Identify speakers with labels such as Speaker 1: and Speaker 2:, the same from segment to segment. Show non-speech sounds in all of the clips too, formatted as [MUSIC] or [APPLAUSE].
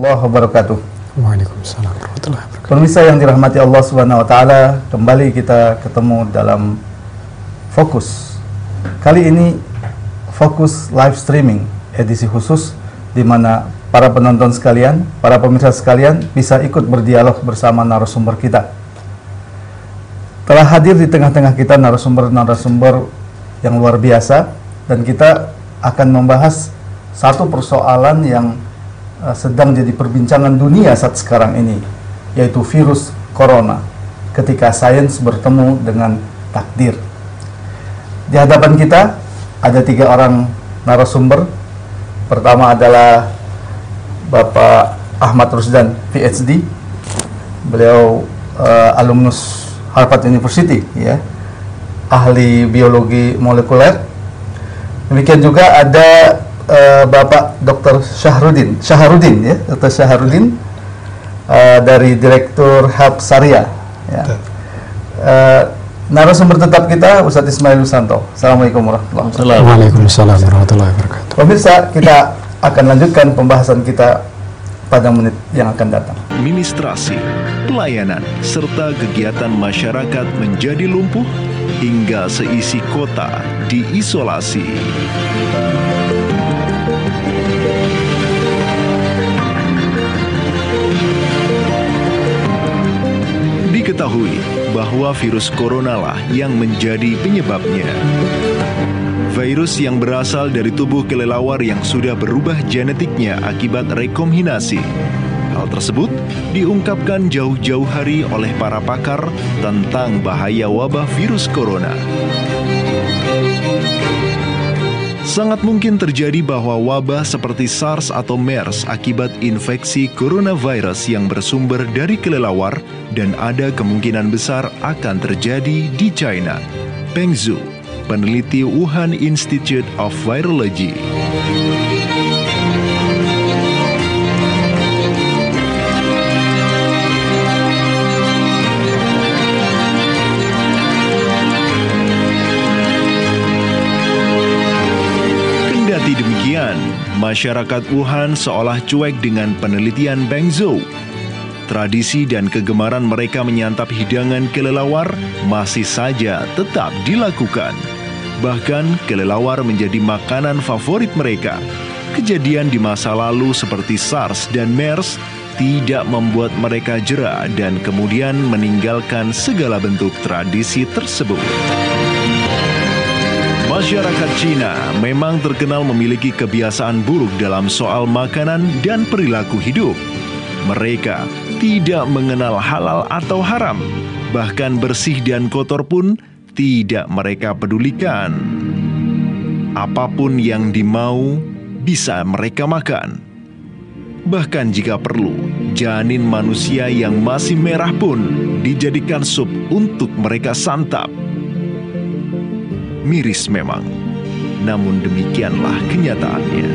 Speaker 1: Allah wabarakatuh.
Speaker 2: Waalaikumsalam warahmatullahi wabarakatuh.
Speaker 1: Pemirsa yang dirahmati Allah Subhanahu wa taala, kembali kita ketemu dalam Fokus. Kali ini Fokus live streaming edisi khusus di mana para penonton sekalian, para pemirsa sekalian bisa ikut berdialog bersama narasumber kita. Telah hadir di tengah-tengah kita narasumber-narasumber yang luar biasa dan kita akan membahas satu persoalan yang uh, sedang jadi perbincangan dunia saat sekarang ini, yaitu virus corona. Ketika sains bertemu dengan takdir. Di hadapan kita ada tiga orang narasumber. Pertama adalah Bapak Ahmad Rusdan, PhD. Beliau uh, alumnus Harvard University, ya, ahli biologi molekuler. Demikian juga ada uh, Bapak Dr. Syahrudin, Syahrudin ya, Dr. Syahrudin uh, dari Direktur Help Saria. Ya. Uh, narasumber tetap kita Ustadz Ismail Wisanto. Assalamualaikum warahmatullahi wabarakatuh.
Speaker 2: Waalaikumsalam warahmatullahi wabarakatuh.
Speaker 1: Pemirsa, kita akan lanjutkan pembahasan kita pada menit yang akan datang.
Speaker 3: administrasi, pelayanan, serta kegiatan masyarakat menjadi lumpuh hingga seisi kota diisolasi. Diketahui bahwa virus corona lah yang menjadi penyebabnya. Virus yang berasal dari tubuh kelelawar yang sudah berubah genetiknya akibat rekombinasi. Hal tersebut diungkapkan jauh-jauh hari oleh para pakar tentang bahaya wabah virus corona. Sangat mungkin terjadi bahwa wabah seperti SARS atau MERS akibat infeksi coronavirus yang bersumber dari kelelawar dan ada kemungkinan besar akan terjadi di China. Peng Zhu, peneliti Wuhan Institute of Virology. Masyarakat Wuhan seolah cuek dengan penelitian Beng Zhou. Tradisi dan kegemaran mereka menyantap hidangan kelelawar masih saja tetap dilakukan. Bahkan kelelawar menjadi makanan favorit mereka. Kejadian di masa lalu seperti SARS dan MERS tidak membuat mereka jera dan kemudian meninggalkan segala bentuk tradisi tersebut. Masyarakat Cina memang terkenal memiliki kebiasaan buruk dalam soal makanan dan perilaku hidup. Mereka tidak mengenal halal atau haram, bahkan bersih dan kotor pun tidak mereka pedulikan. Apa pun yang dimau bisa mereka makan. Bahkan jika perlu, janin manusia yang masih merah pun dijadikan sup untuk mereka santap. Miris memang, namun demikianlah kenyataannya.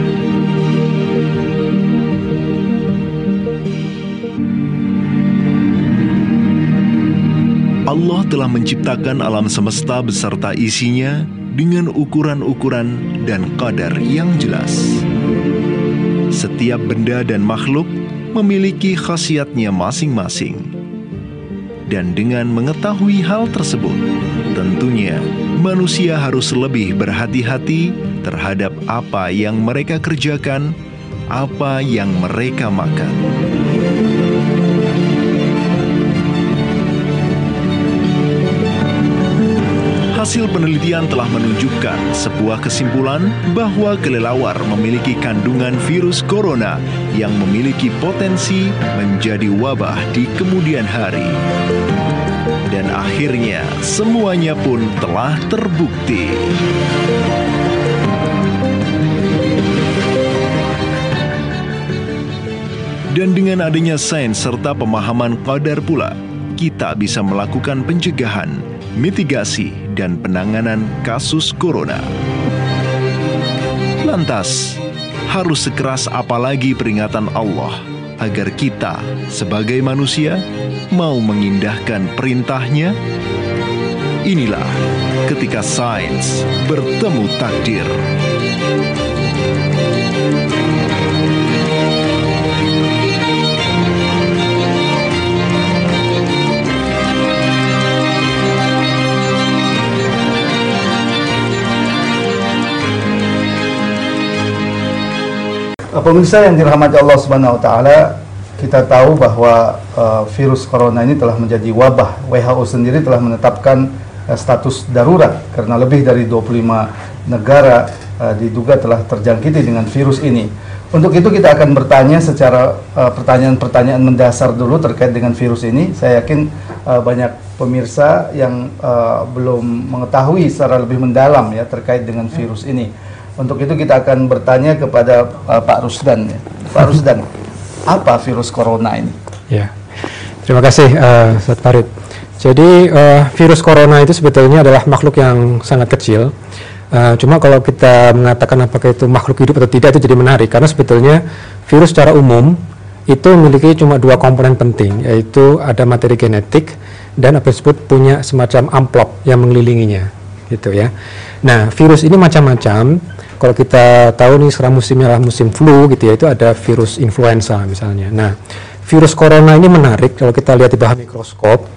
Speaker 3: Allah telah menciptakan alam semesta beserta isinya dengan ukuran-ukuran dan kadar yang jelas. Setiap benda dan makhluk memiliki khasiatnya masing-masing. Dan dengan mengetahui hal tersebut, tentunya manusia harus lebih berhati-hati terhadap apa yang mereka kerjakan, apa yang mereka makan. Hasil penelitian telah menunjukkan sebuah kesimpulan bahwa kelelawar memiliki kandungan virus corona yang memiliki potensi menjadi wabah di kemudian hari. Dan akhirnya semuanya pun telah terbukti. Dan dengan adanya sains serta pemahaman kadar pula, kita bisa melakukan pencegahan, mitigasi, dan penanganan kasus corona. Lantas, harus sekeras apalagi peringatan Allah agar kita sebagai manusia mau mengindahkan perintahnya? Inilah ketika sains bertemu takdir.
Speaker 1: Pemirsa yang dirahmati Allah Subhanahu wa taala, kita tahu bahwa uh, virus corona ini telah menjadi wabah. WHO sendiri telah menetapkan uh, status darurat karena lebih dari 25 negara uh, diduga telah terjangkiti dengan virus ini. Untuk itu kita akan bertanya secara uh, pertanyaan-pertanyaan mendasar dulu terkait dengan virus ini. Saya yakin uh, banyak pemirsa yang uh, belum mengetahui secara lebih mendalam ya terkait dengan virus ini. Untuk itu kita akan bertanya kepada uh, Pak Rusdan. Ya. Pak [LAUGHS] Rusdan, apa virus corona ini?
Speaker 2: Ya, terima kasih uh, Ustaz Farid. Jadi uh, virus corona itu sebetulnya adalah makhluk yang sangat kecil. Uh, cuma kalau kita mengatakan apakah itu makhluk hidup atau tidak itu jadi menarik karena sebetulnya virus secara umum itu memiliki cuma dua komponen penting yaitu ada materi genetik dan apa disebut punya semacam amplop yang mengelilinginya gitu ya. Nah virus ini macam-macam. Kalau kita tahu nih sekarang musimnya adalah musim flu gitu ya itu ada virus influenza misalnya. Nah virus corona ini menarik kalau kita lihat di bawah mikroskop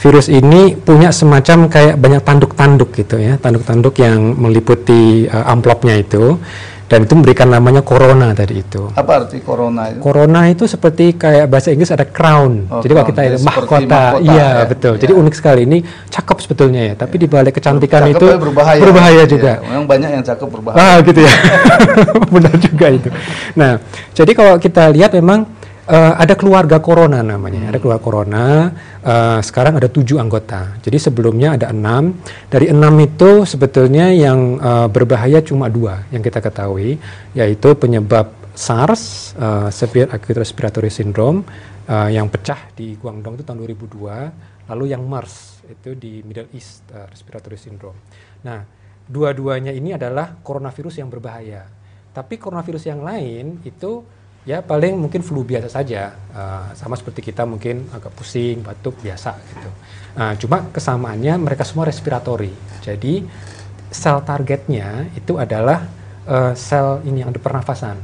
Speaker 2: virus ini punya semacam kayak banyak tanduk-tanduk gitu ya, tanduk-tanduk yang meliputi uh, amplopnya itu dan itu memberikan namanya corona tadi itu.
Speaker 1: Apa arti corona itu?
Speaker 2: Corona itu seperti kayak bahasa Inggris ada crown.
Speaker 1: Oh,
Speaker 2: Jadi kalau
Speaker 1: crown.
Speaker 2: kita
Speaker 1: Jadi
Speaker 2: mahkota,
Speaker 1: mahkota,
Speaker 2: iya
Speaker 1: ya.
Speaker 2: betul. Jadi
Speaker 1: Iya.
Speaker 2: unik sekali ini cakep sebetulnya ya, tapi di balik kecantikan
Speaker 1: Cakep
Speaker 2: itu
Speaker 1: tapi berbahaya.
Speaker 2: berbahaya juga.
Speaker 1: Iya, memang banyak yang cakep berbahaya.
Speaker 2: Ah gitu ya, [LAUGHS] benar juga itu. Nah, jadi kalau kita lihat memang eh, ada keluarga corona namanya, ada keluarga corona. eh, sekarang ada tujuh anggota. Jadi sebelumnya ada enam. Dari enam itu sebetulnya yang eh, berbahaya cuma dua yang kita ketahui, yaitu penyebab SARS, eh, Severe Acute Respiratory Syndrome, eh, yang pecah di Guangdong itu tahun 2002. Lalu yang MERS itu di Middle East eh, Respiratory Syndrome. Nah, dua-duanya ini adalah coronavirus yang berbahaya. Tapi coronavirus yang lain itu ya paling mungkin flu biasa saja, Eh, sama seperti kita mungkin agak pusing, batuk biasa gitu. Nah, cuma kesamaannya mereka semua respiratory. Jadi sel targetnya itu adalah eh, sel ini yang ada pernafasan.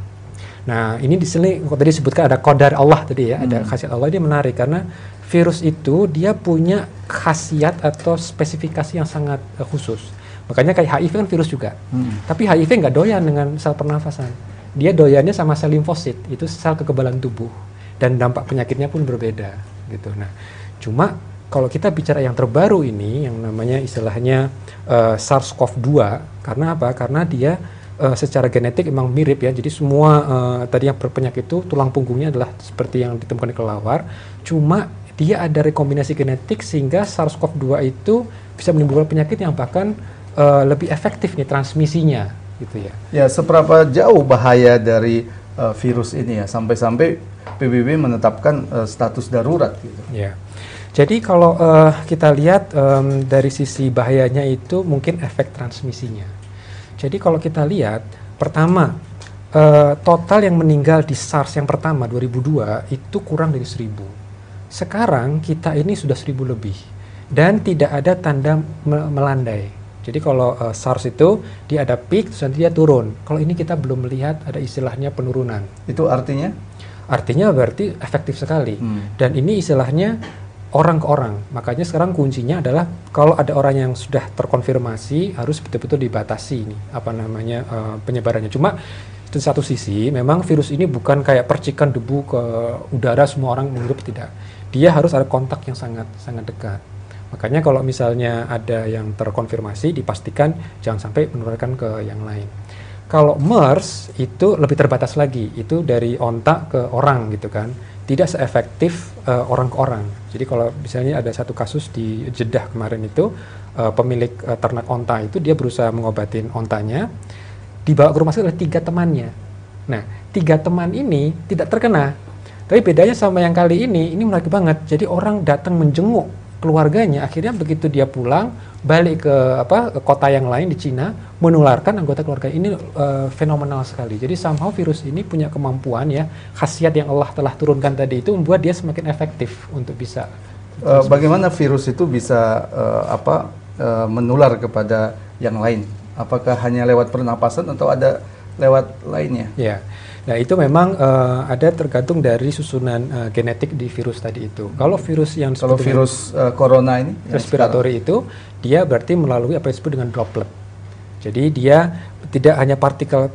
Speaker 2: Nah, ini di sini tadi disebutkan ada kodar Allah tadi ya, ada khasiat Allah dia menarik karena virus itu dia punya khasiat atau spesifikasi yang sangat eh, khusus. Makanya kayak HIV kan virus juga. Tapi HIV nggak doyan dengan sel pernafasan. Dia doyannya sama sel limfosit, itu sel kekebalan tubuh. Dan dampak penyakitnya pun berbeda gitu. Nah, cuma kalau kita bicara yang terbaru ini yang namanya istilahnya eh, SARS-CoV-2 karena apa? Karena dia eh, secara genetik emang mirip ya. Jadi semua eh, tadi yang berpenyakit itu tulang punggungnya adalah seperti yang ditemukan di kelelawar. Cuma dia ada rekombinasi genetik sehingga SARS-CoV-2 itu bisa menimbulkan penyakit yang bahkan eh, lebih efektif nih transmisinya gitu ya.
Speaker 1: Ya, seberapa jauh bahaya dari uh, virus ini ya sampai-sampai PBB menetapkan uh, status darurat gitu.
Speaker 2: Ya. Jadi kalau eh, kita lihat em, dari sisi bahayanya itu mungkin efek transmisinya. Jadi kalau kita lihat pertama eh, total yang meninggal di SARS yang pertama 2002 itu kurang dari 1000. Sekarang kita ini sudah 1000 lebih dan tidak ada tanda me- melandai. Jadi kalau eh, SARS itu dia ada peak terus nanti dia turun. Kalau ini kita belum melihat ada istilahnya penurunan.
Speaker 1: Itu artinya
Speaker 2: Artinya berarti efektif sekali.
Speaker 1: Hmm.
Speaker 2: Dan ini istilahnya orang ke orang. Makanya sekarang kuncinya adalah kalau ada orang yang sudah terkonfirmasi harus betul-betul dibatasi ini apa namanya eh, penyebarannya. Cuma di satu sisi memang virus ini bukan kayak percikan debu ke udara semua orang menghirup tidak. Dia harus ada kontak yang sangat sangat dekat. Makanya kalau misalnya ada yang terkonfirmasi dipastikan jangan sampai menularkan ke yang lain. Kalau MERS itu lebih terbatas lagi, itu dari ontak ke orang gitu kan, tidak seefektif eh, orang ke orang. Jadi kalau misalnya ada satu kasus di Jeddah kemarin itu eh, pemilik eh, ternak onta itu dia berusaha mengobatin ontanya, dibawa ke rumah sakit oleh tiga temannya. Nah, tiga teman ini tidak terkena. Tapi bedanya sama yang kali ini, ini menarik banget. Jadi orang datang menjenguk keluarganya, akhirnya begitu dia pulang, balik ke apa ke kota yang lain di Cina, menularkan anggota keluarga ini eh, fenomenal sekali. Jadi somehow virus ini punya kemampuan ya, khasiat yang Allah telah turunkan tadi itu membuat dia semakin efektif untuk bisa
Speaker 1: Eh, bagaimana virus itu bisa eh, apa eh, menular kepada yang lain? Apakah hanya lewat pernapasan atau ada lewat lainnya?
Speaker 2: Ya, nah itu memang eh, ada tergantung dari susunan eh, genetik di virus tadi itu. Kalau virus yang
Speaker 1: Kalau virus eh, corona ini yang
Speaker 2: respiratori itu, dia berarti melalui apa yang disebut dengan droplet. Jadi dia tidak hanya partikel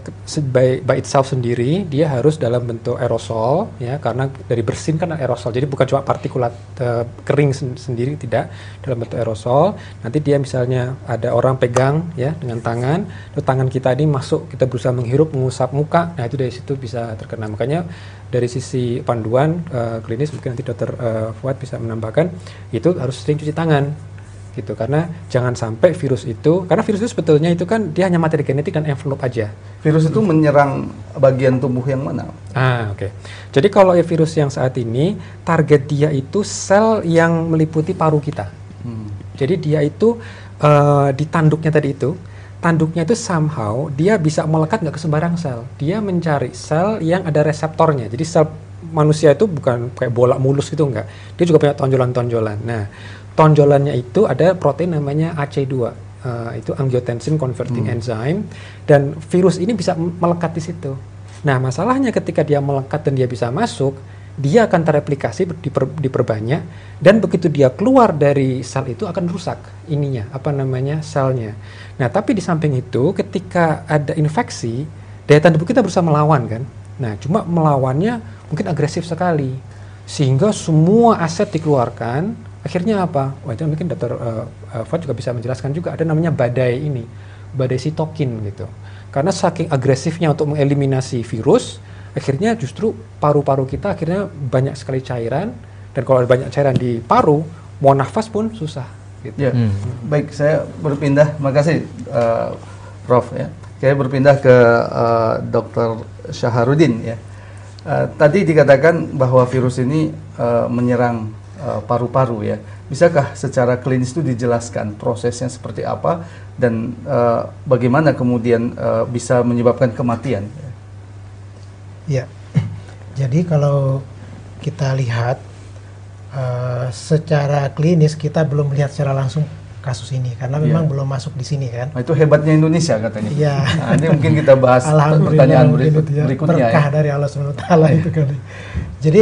Speaker 2: by, by itself sendiri, dia harus dalam bentuk aerosol ya karena dari bersin kan aerosol. Jadi bukan cuma partikulat uh, kering sen sendiri tidak dalam bentuk aerosol. Nanti dia misalnya ada orang pegang ya dengan tangan, lalu tangan kita ini masuk kita berusaha menghirup mengusap muka. Nah, itu dari situ bisa terkena. Makanya dari sisi panduan uh, klinis mungkin nanti dokter uh, Fuad bisa menambahkan itu harus sering cuci tangan gitu. Karena jangan sampai virus itu karena virus itu sebetulnya itu kan dia hanya materi genetik dan envelope aja.
Speaker 1: Virus itu menyerang bagian tubuh yang mana?
Speaker 2: Ah oke. Okay. jadi kalau ya virus yang saat ini target dia itu sel yang meliputi paru kita. Hmm. jadi dia itu uh, di tanduknya tadi itu tanduknya itu somehow dia bisa melekat nggak ke sembarang sel. Dia mencari sel yang ada reseptornya. Jadi sel manusia itu bukan kayak bola mulus gitu enggak dia juga punya tonjolan-tonjolan. Nah tonjolannya itu ada protein namanya AC2 uh, eh, itu angiotensin converting hmm. enzyme dan virus ini bisa melekat di situ. Nah, masalahnya ketika dia melekat dan dia bisa masuk, dia akan tereplikasi diper, diperbanyak dan begitu dia keluar dari sel itu akan rusak ininya apa namanya selnya. Nah, tapi di samping itu ketika ada infeksi, daya tahan tubuh kita berusaha melawan kan. Nah, cuma melawannya mungkin agresif sekali sehingga semua aset dikeluarkan Akhirnya apa? Wah itu mungkin dokter uh, uh, Fad juga bisa menjelaskan juga ada namanya badai ini, badai sitokin gitu. Karena saking agresifnya untuk mengeliminasi virus, akhirnya justru paru-paru kita akhirnya banyak sekali cairan dan kalau ada banyak cairan di paru, mau nafas pun susah.
Speaker 1: Gitu. Ya, hmm. baik saya berpindah, makasih uh, Prof ya. Saya berpindah ke uh, Dokter Syaharudin ya. Uh, tadi dikatakan bahwa virus ini uh, menyerang Eh, paru-paru uh, ya. Bisakah secara klinis itu dijelaskan prosesnya seperti apa dan uh, bagaimana kemudian uh, bisa menyebabkan kematian?
Speaker 4: Ya, jadi kalau kita lihat uh, secara klinis kita belum melihat secara langsung kasus ini karena ya. memang belum masuk di sini kan.
Speaker 1: Nah, itu hebatnya Indonesia katanya.
Speaker 4: Iya.
Speaker 1: Nah, ini mungkin kita bahas [LAUGHS] pertanyaan berikut, ya, berikutnya
Speaker 4: berkah ya. dari Allah SWT ya. itu kali. Jadi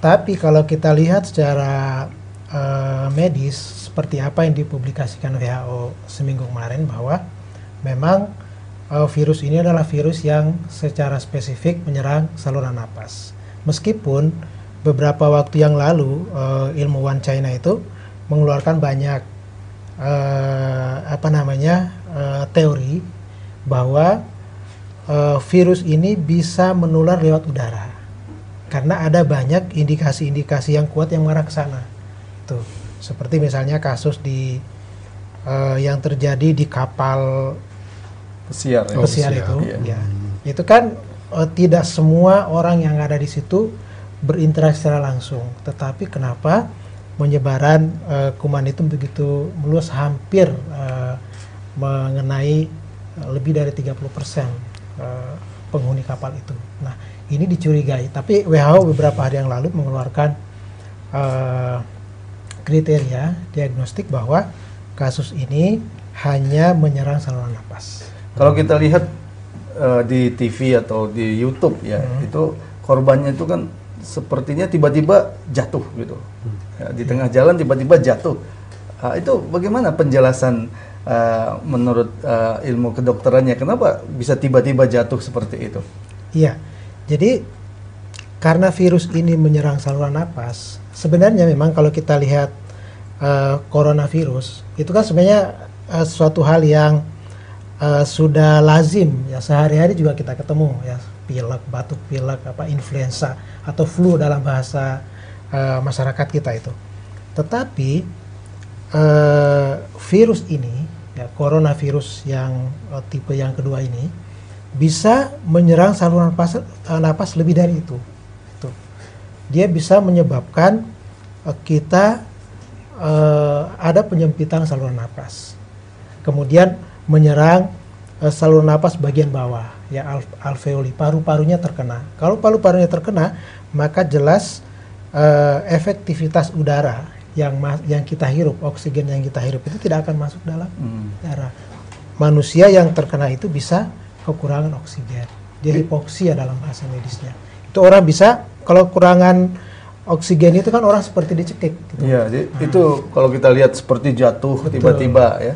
Speaker 4: tapi kalau kita lihat secara uh, medis seperti apa yang dipublikasikan WHO seminggu kemarin bahwa memang uh, virus ini adalah virus yang secara spesifik menyerang saluran napas. Meskipun beberapa waktu yang lalu uh, ilmuwan China itu mengeluarkan banyak uh, apa namanya uh, teori bahwa uh, virus ini bisa menular lewat udara karena ada banyak indikasi-indikasi yang kuat yang mengarah ke sana. Tuh, seperti misalnya kasus di uh, yang terjadi di kapal
Speaker 1: pesiar,
Speaker 4: ya. pesiar itu, iya. ya. Itu kan uh, tidak semua orang yang ada di situ berinteraksi secara langsung, tetapi kenapa penyebaran uh, kuman itu begitu meluas hampir uh, mengenai lebih dari 30% uh, penghuni kapal itu. Nah, ini dicurigai. Tapi WHO beberapa hari yang lalu mengeluarkan uh, kriteria diagnostik bahwa kasus ini hanya menyerang saluran nafas.
Speaker 1: Kalau kita lihat uh, di TV atau di YouTube ya, hmm. itu korbannya itu kan sepertinya tiba-tiba jatuh gitu. Hmm. Ya, di tengah jalan tiba-tiba jatuh. Uh, itu bagaimana penjelasan uh, menurut uh, ilmu kedokterannya? Kenapa bisa tiba-tiba jatuh seperti itu?
Speaker 4: Iya. Jadi karena virus ini menyerang saluran napas, sebenarnya memang kalau kita lihat uh, coronavirus itu kan sebenarnya uh, suatu hal yang uh, sudah lazim ya sehari-hari juga kita ketemu ya pilek, batuk pilek, apa influenza atau flu dalam bahasa uh, masyarakat kita itu. Tetapi uh, virus ini ya coronavirus yang uh, tipe yang kedua ini bisa menyerang saluran napas, uh, napas lebih dari itu. Tuh. Dia bisa menyebabkan uh, kita uh, ada penyempitan saluran napas. Kemudian menyerang uh, saluran napas bagian bawah, ya alveoli, paru-parunya terkena. Kalau paru-parunya terkena, maka jelas uh, efektivitas udara yang yang kita hirup, oksigen yang kita hirup itu tidak akan masuk dalam hmm. darah. Manusia yang terkena itu bisa kekurangan oksigen. Dia hipoksia dalam bahasa medisnya. Itu orang bisa kalau kurangan oksigen itu kan orang seperti dicekik.
Speaker 1: Gitu. Iya, nah. itu kalau kita lihat seperti jatuh tiba-tiba ya.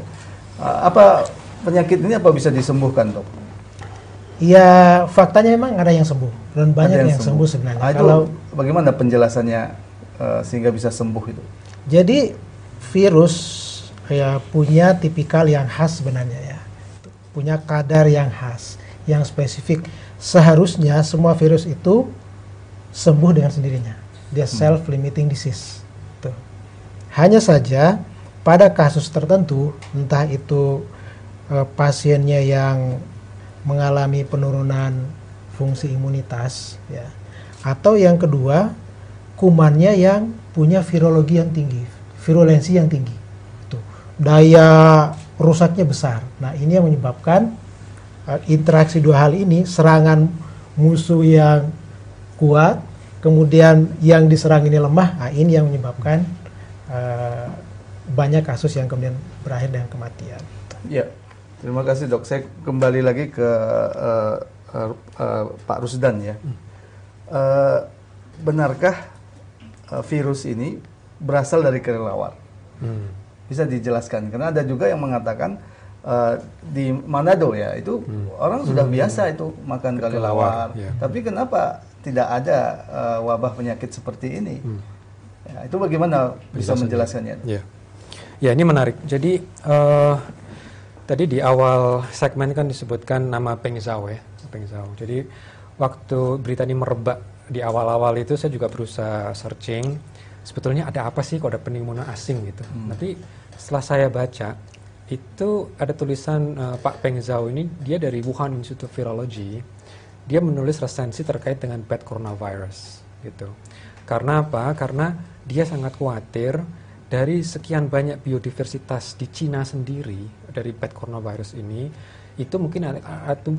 Speaker 1: Apa penyakit ini apa bisa disembuhkan dok?
Speaker 4: Ya faktanya memang ada yang sembuh dan banyak
Speaker 1: Ada
Speaker 4: yang, sembuh. sebenarnya.
Speaker 1: Nah, itu
Speaker 4: Kalau
Speaker 1: bagaimana penjelasannya eh, sehingga bisa sembuh itu?
Speaker 4: jadi virus ya punya tipikal yang khas sebenarnya ya, punya kadar yang khas, yang spesifik. Seharusnya semua virus itu sembuh dengan sendirinya. Dia self limiting disease. Tuh. Hanya saja pada kasus tertentu, entah itu eh, pasiennya yang mengalami penurunan fungsi imunitas, ya, atau yang kedua kumannya yang punya virologi yang tinggi, virulensi yang tinggi, Tuh. daya rusaknya besar. Nah ini yang menyebabkan eh, interaksi dua hal ini, serangan musuh yang kuat, kemudian yang diserang ini lemah, nah ini yang menyebabkan eh, banyak kasus yang kemudian berakhir dengan kematian.
Speaker 1: Ya, terima kasih dok. Saya kembali lagi ke eh, eh, eh, Pak Rusdan ya. Eh, benarkah eh, virus ini berasal dari kelelawar?
Speaker 2: Hmm.
Speaker 1: Bisa dijelaskan? Karena ada juga yang mengatakan eh, di Manado ya itu orang sudah biasa itu makan kelelawar.
Speaker 2: ya.
Speaker 1: Tapi kenapa tidak ada eh, wabah penyakit seperti ini? Ya, itu bagaimana bisa menjelaskannya?
Speaker 2: Ya, ya ini menarik. Jadi eh, tadi di awal segmen kan disebutkan nama Peng Zhao ya, Peng Zhao. Jadi waktu berita ini merebak di awal-awal itu saya juga berusaha searching sebetulnya ada apa sih kok ada pneumonia asing gitu. Tapi setelah saya baca itu ada tulisan eh, Pak Peng Zhao ini dia dari Wuhan Institute of Virology. Dia menulis resensi terkait dengan bad coronavirus gitu. Karena apa? Karena dia sangat khawatir dari sekian banyak biodiversitas di Cina sendiri dari bad coronavirus ini itu mungkin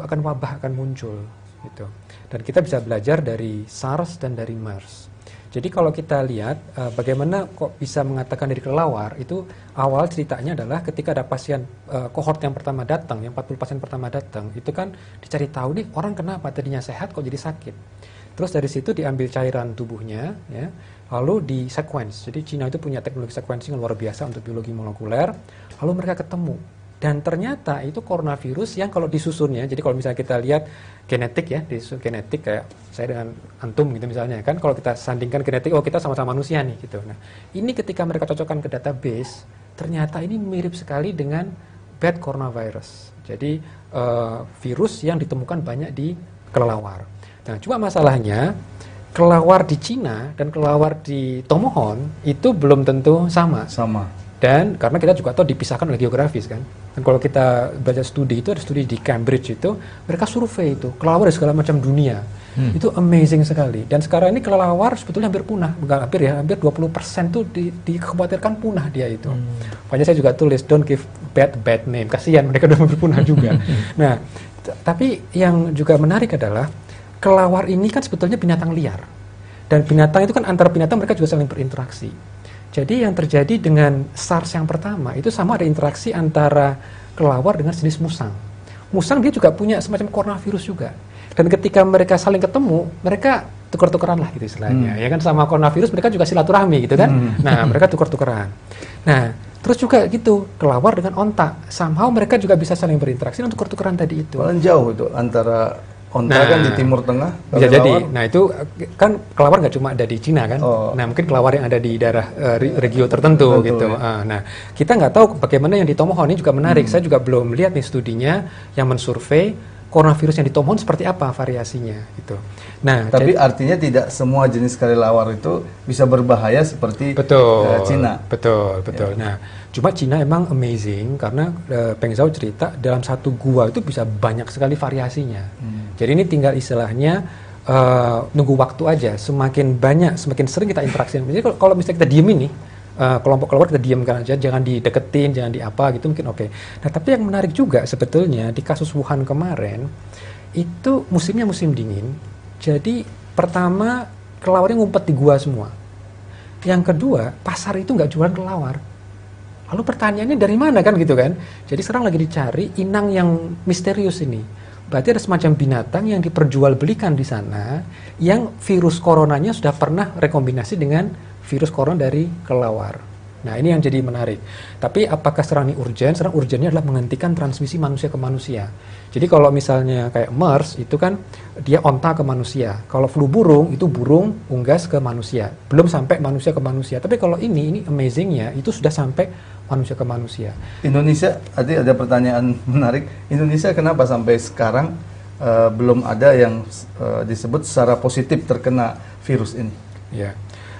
Speaker 2: akan wabah akan muncul gitu. Dan kita bisa belajar dari SARS dan dari MERS. Jadi kalau kita lihat eh, bagaimana kok bisa mengatakan dari kelelawar itu awal ceritanya adalah ketika ada pasien eh, kohort yang pertama datang, yang 40 pasien pertama datang, itu kan dicari tahu nih orang kenapa tadinya sehat kok jadi sakit. Terus dari situ diambil cairan tubuhnya, ya, lalu di sequence. Jadi Cina itu punya teknologi sequencing yang luar biasa untuk biologi molekuler. Lalu mereka ketemu dan ternyata itu coronavirus yang kalau disusunnya, jadi kalau misalnya kita lihat genetik ya, disusun genetik kayak saya dengan antum gitu misalnya kan, kalau kita sandingkan genetik, oh kita sama-sama manusia nih gitu. Nah ini ketika mereka cocokkan ke database, ternyata ini mirip sekali dengan bad coronavirus. Jadi eh, virus yang ditemukan banyak di kelelawar. Nah cuma masalahnya kelelawar di Cina dan kelelawar di Tomohon itu belum tentu sama.
Speaker 1: Sama.
Speaker 2: Dan karena kita juga tahu dipisahkan oleh geografis kan. Dan kalau kita baca studi itu ada studi di Cambridge itu mereka survei itu kelelawar dari segala macam dunia. Itu amazing sekali. Dan sekarang ini kelelawar sebetulnya hampir punah, bukan hampir ya, hampir 20% tuh di, dikhawatirkan punah dia itu. Makanya saya juga tulis don't give bad bad name. Kasihan mereka [LAUGHS] udah hampir punah juga. [LAUGHS] nah, tapi yang juga menarik adalah kelelawar ini kan sebetulnya binatang liar. Dan binatang itu kan antar binatang mereka juga saling berinteraksi. Jadi yang terjadi dengan SARS yang pertama itu sama ada interaksi antara kelelawar dengan jenis musang. Musang dia juga punya semacam coronavirus juga. Dan ketika mereka saling ketemu, mereka tukar-tukaran lah gitu istilahnya. Ya kan sama coronavirus mereka juga silaturahmi gitu kan. Nah, [LAUGHS] mereka tukar-tukaran. Nah, terus juga gitu, kelelawar dengan onta. Somehow mereka juga bisa saling berinteraksi dan tukar-tukaran tadi itu.
Speaker 1: Paling jauh itu antara onta
Speaker 2: Nah,
Speaker 1: kan di timur tengah.
Speaker 2: Bisa
Speaker 1: kelelawar
Speaker 2: jadi. Nah itu kan kelawar nggak cuma ada di Cina kan.
Speaker 1: Oh.
Speaker 2: Nah mungkin kelawar yang ada di daerah re- regio tertentu
Speaker 1: Tertentu,
Speaker 2: gitu.
Speaker 1: ya.
Speaker 2: Ah, nah kita nggak tahu bagaimana yang di Tomohon ini juga
Speaker 1: Hmm.
Speaker 2: menarik. Saya juga belum lihat nih studinya yang mensurvei coronavirus yang di Tomohon seperti apa variasinya gitu. Nah
Speaker 1: Tapi
Speaker 2: jadi-
Speaker 1: artinya tidak semua jenis kelelawar itu bisa berbahaya seperti
Speaker 2: betul
Speaker 1: eh, Cina.
Speaker 2: betul betul nah cuma Cina emang amazing karena eh, Peng Zhao cerita dalam satu gua itu bisa banyak sekali variasinya
Speaker 1: Hmm.
Speaker 2: jadi ini tinggal istilahnya eh, nunggu waktu aja semakin banyak semakin sering kita interaksi jadi kalau- kalau misalnya kita diem ini eh, kelompok kelompok kita diamkan aja jangan dideketin jangan di apa gitu mungkin oke nah tapi yang menarik juga sebetulnya di kasus Wuhan kemarin itu musimnya musim dingin jadi pertama kelawarnya ngumpet di gua semua yang kedua, pasar itu nggak jualan kelawar. Lalu pertanyaannya dari mana kan gitu kan? Jadi sekarang lagi dicari inang yang misterius ini. Berarti ada semacam binatang yang diperjualbelikan di sana yang virus coronanya sudah pernah rekombinasi dengan virus corona dari kelawar. Nah ini yang jadi menarik. Tapi apakah serang ini urgen? Serang urgennya adalah menghentikan transmisi manusia ke manusia. Jadi kalau misalnya kayak MERS itu kan dia onta ke manusia. Kalau flu burung itu burung unggas ke manusia. Belum sampai manusia ke manusia. Tapi kalau ini ini amazingnya itu sudah sampai manusia ke manusia.
Speaker 1: Indonesia, tadi ada pertanyaan [LAUGHS] menarik. Indonesia kenapa sampai sekarang uh, belum ada yang uh, disebut secara positif terkena virus ini?
Speaker 2: Ya.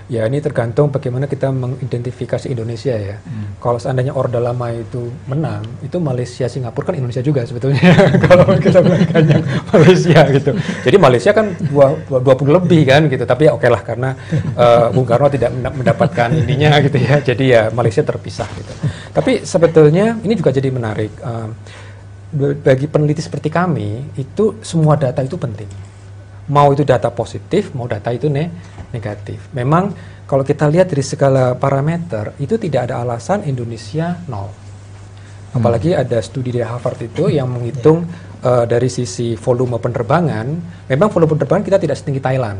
Speaker 2: Ya ini tergantung bagaimana kita mengidentifikasi Indonesia ya. Hmm. Kalau seandainya Orde Lama itu menang, itu Malaysia, Singapura kan Indonesia juga sebetulnya. [LAUGHS] Kalau kita bilangnya Malaysia gitu. Jadi Malaysia kan dua, dua puluh lebih kan gitu. Tapi ya oke okay lah karena uh, Bung Karno tidak mendapatkan ininya gitu ya. Jadi ya Malaysia terpisah gitu. Tapi sebetulnya ini juga jadi menarik. Uh, bagi peneliti seperti kami itu semua data itu penting. Mau itu data positif, mau data itu ne negatif. Memang kalau kita lihat dari segala parameter itu tidak ada alasan Indonesia nol. Apalagi hmm. ada studi dari Harvard itu yang menghitung yeah. uh, dari sisi volume penerbangan, memang volume penerbangan kita tidak setinggi Thailand.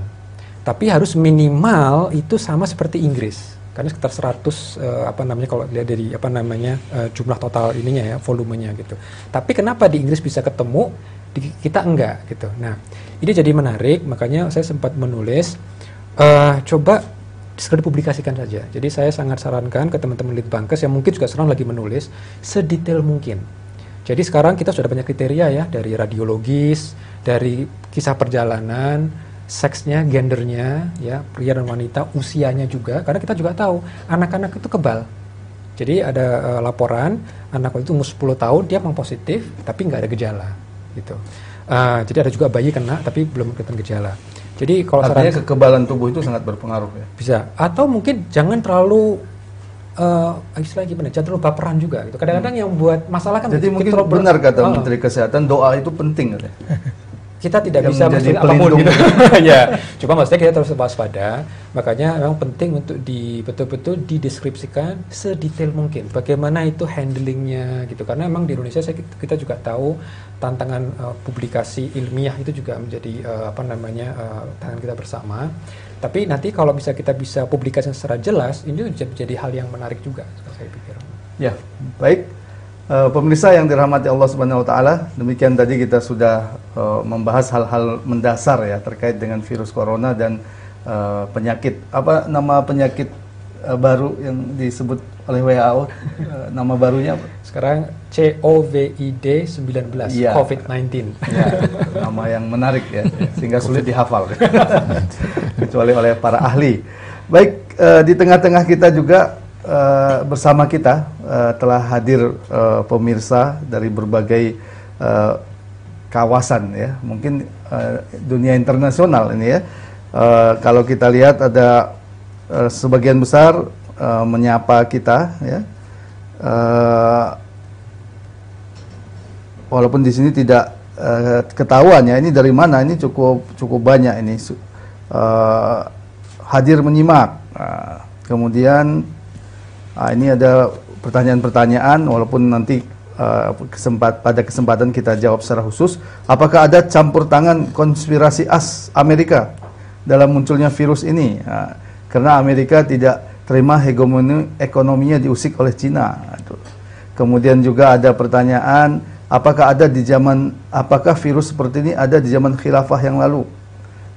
Speaker 2: Tapi harus minimal itu sama seperti Inggris. Karena sekitar 100 uh, eh, apa namanya kalau lihat dari apa namanya uh, jumlah total ininya ya, volumenya gitu. Tapi kenapa di Inggris bisa ketemu, di kita enggak gitu. Nah, ini jadi menarik, makanya saya sempat menulis uh, coba segera dipublikasikan saja. Jadi saya sangat sarankan ke teman-teman litbangkes yang mungkin juga sekarang lagi menulis sedetail mungkin. Jadi sekarang kita sudah banyak kriteria ya dari radiologis, dari kisah perjalanan, seksnya, gendernya, ya pria dan wanita, usianya juga. Karena kita juga tahu anak-anak itu kebal. Jadi ada uh, laporan anak itu umur 10 tahun dia memang positif tapi nggak ada gejala gitu. Uh, jadi ada juga bayi kena tapi belum kelihatan gejala. Jadi kalau
Speaker 1: artinya saran, kekebalan tubuh itu sangat berpengaruh ya.
Speaker 2: Bisa. Atau mungkin jangan terlalu uh, istilahnya gimana? Jangan terlalu baperan juga gitu. Kadang-kadang hmm. yang buat masalah kan
Speaker 1: Jadi mungkin benar kata oh. Menteri Kesehatan doa itu penting katanya. [LAUGHS]
Speaker 2: kita tidak yang bisa menjadi apa pun gitu. [LAUGHS] ya, cuma maksudnya kita terus waspada. Makanya memang penting untuk di betul-betul dideskripsikan sedetail mungkin. Bagaimana itu handlingnya gitu. Karena memang di Indonesia saya, kita juga tahu tantangan uh, publikasi ilmiah itu juga menjadi uh, apa namanya uh, tantangan kita bersama. Tapi nanti kalau bisa kita bisa publikasi secara jelas, ini jadi hal yang menarik juga saya pikir.
Speaker 1: Ya, baik. Uh, pemirsa yang dirahmati Allah Subhanahu wa taala, demikian tadi kita sudah uh, membahas hal-hal mendasar ya terkait dengan virus corona dan uh, penyakit. Apa nama penyakit uh, baru yang disebut oleh WHO? Uh, nama barunya apa?
Speaker 2: Sekarang COVID 19 ya. COVID-19.
Speaker 1: Ya, nama yang menarik ya, sehingga sulit dihafal kecuali oleh para ahli. Baik, uh, di tengah-tengah kita juga uh, bersama kita uh, telah hadir uh, pemirsa dari berbagai uh, kawasan ya, mungkin uh, dunia internasional ini ya. Uh, kalau kita lihat ada uh, sebagian besar uh, menyapa kita ya. Uh, walaupun di sini tidak uh, ketahuan ya ini dari mana ini cukup cukup banyak ini uh, hadir menyimak. Uh, kemudian Uh, ini ada pertanyaan-pertanyaan walaupun nanti uh, kesempat pada kesempatan kita jawab secara khusus. Apakah ada campur tangan konspirasi as Amerika dalam munculnya virus ini? Uh, karena Amerika tidak terima hegemoni ekonominya diusik oleh Cina. Kemudian juga ada pertanyaan, apakah ada di zaman apakah virus seperti ini ada di zaman khilafah yang lalu?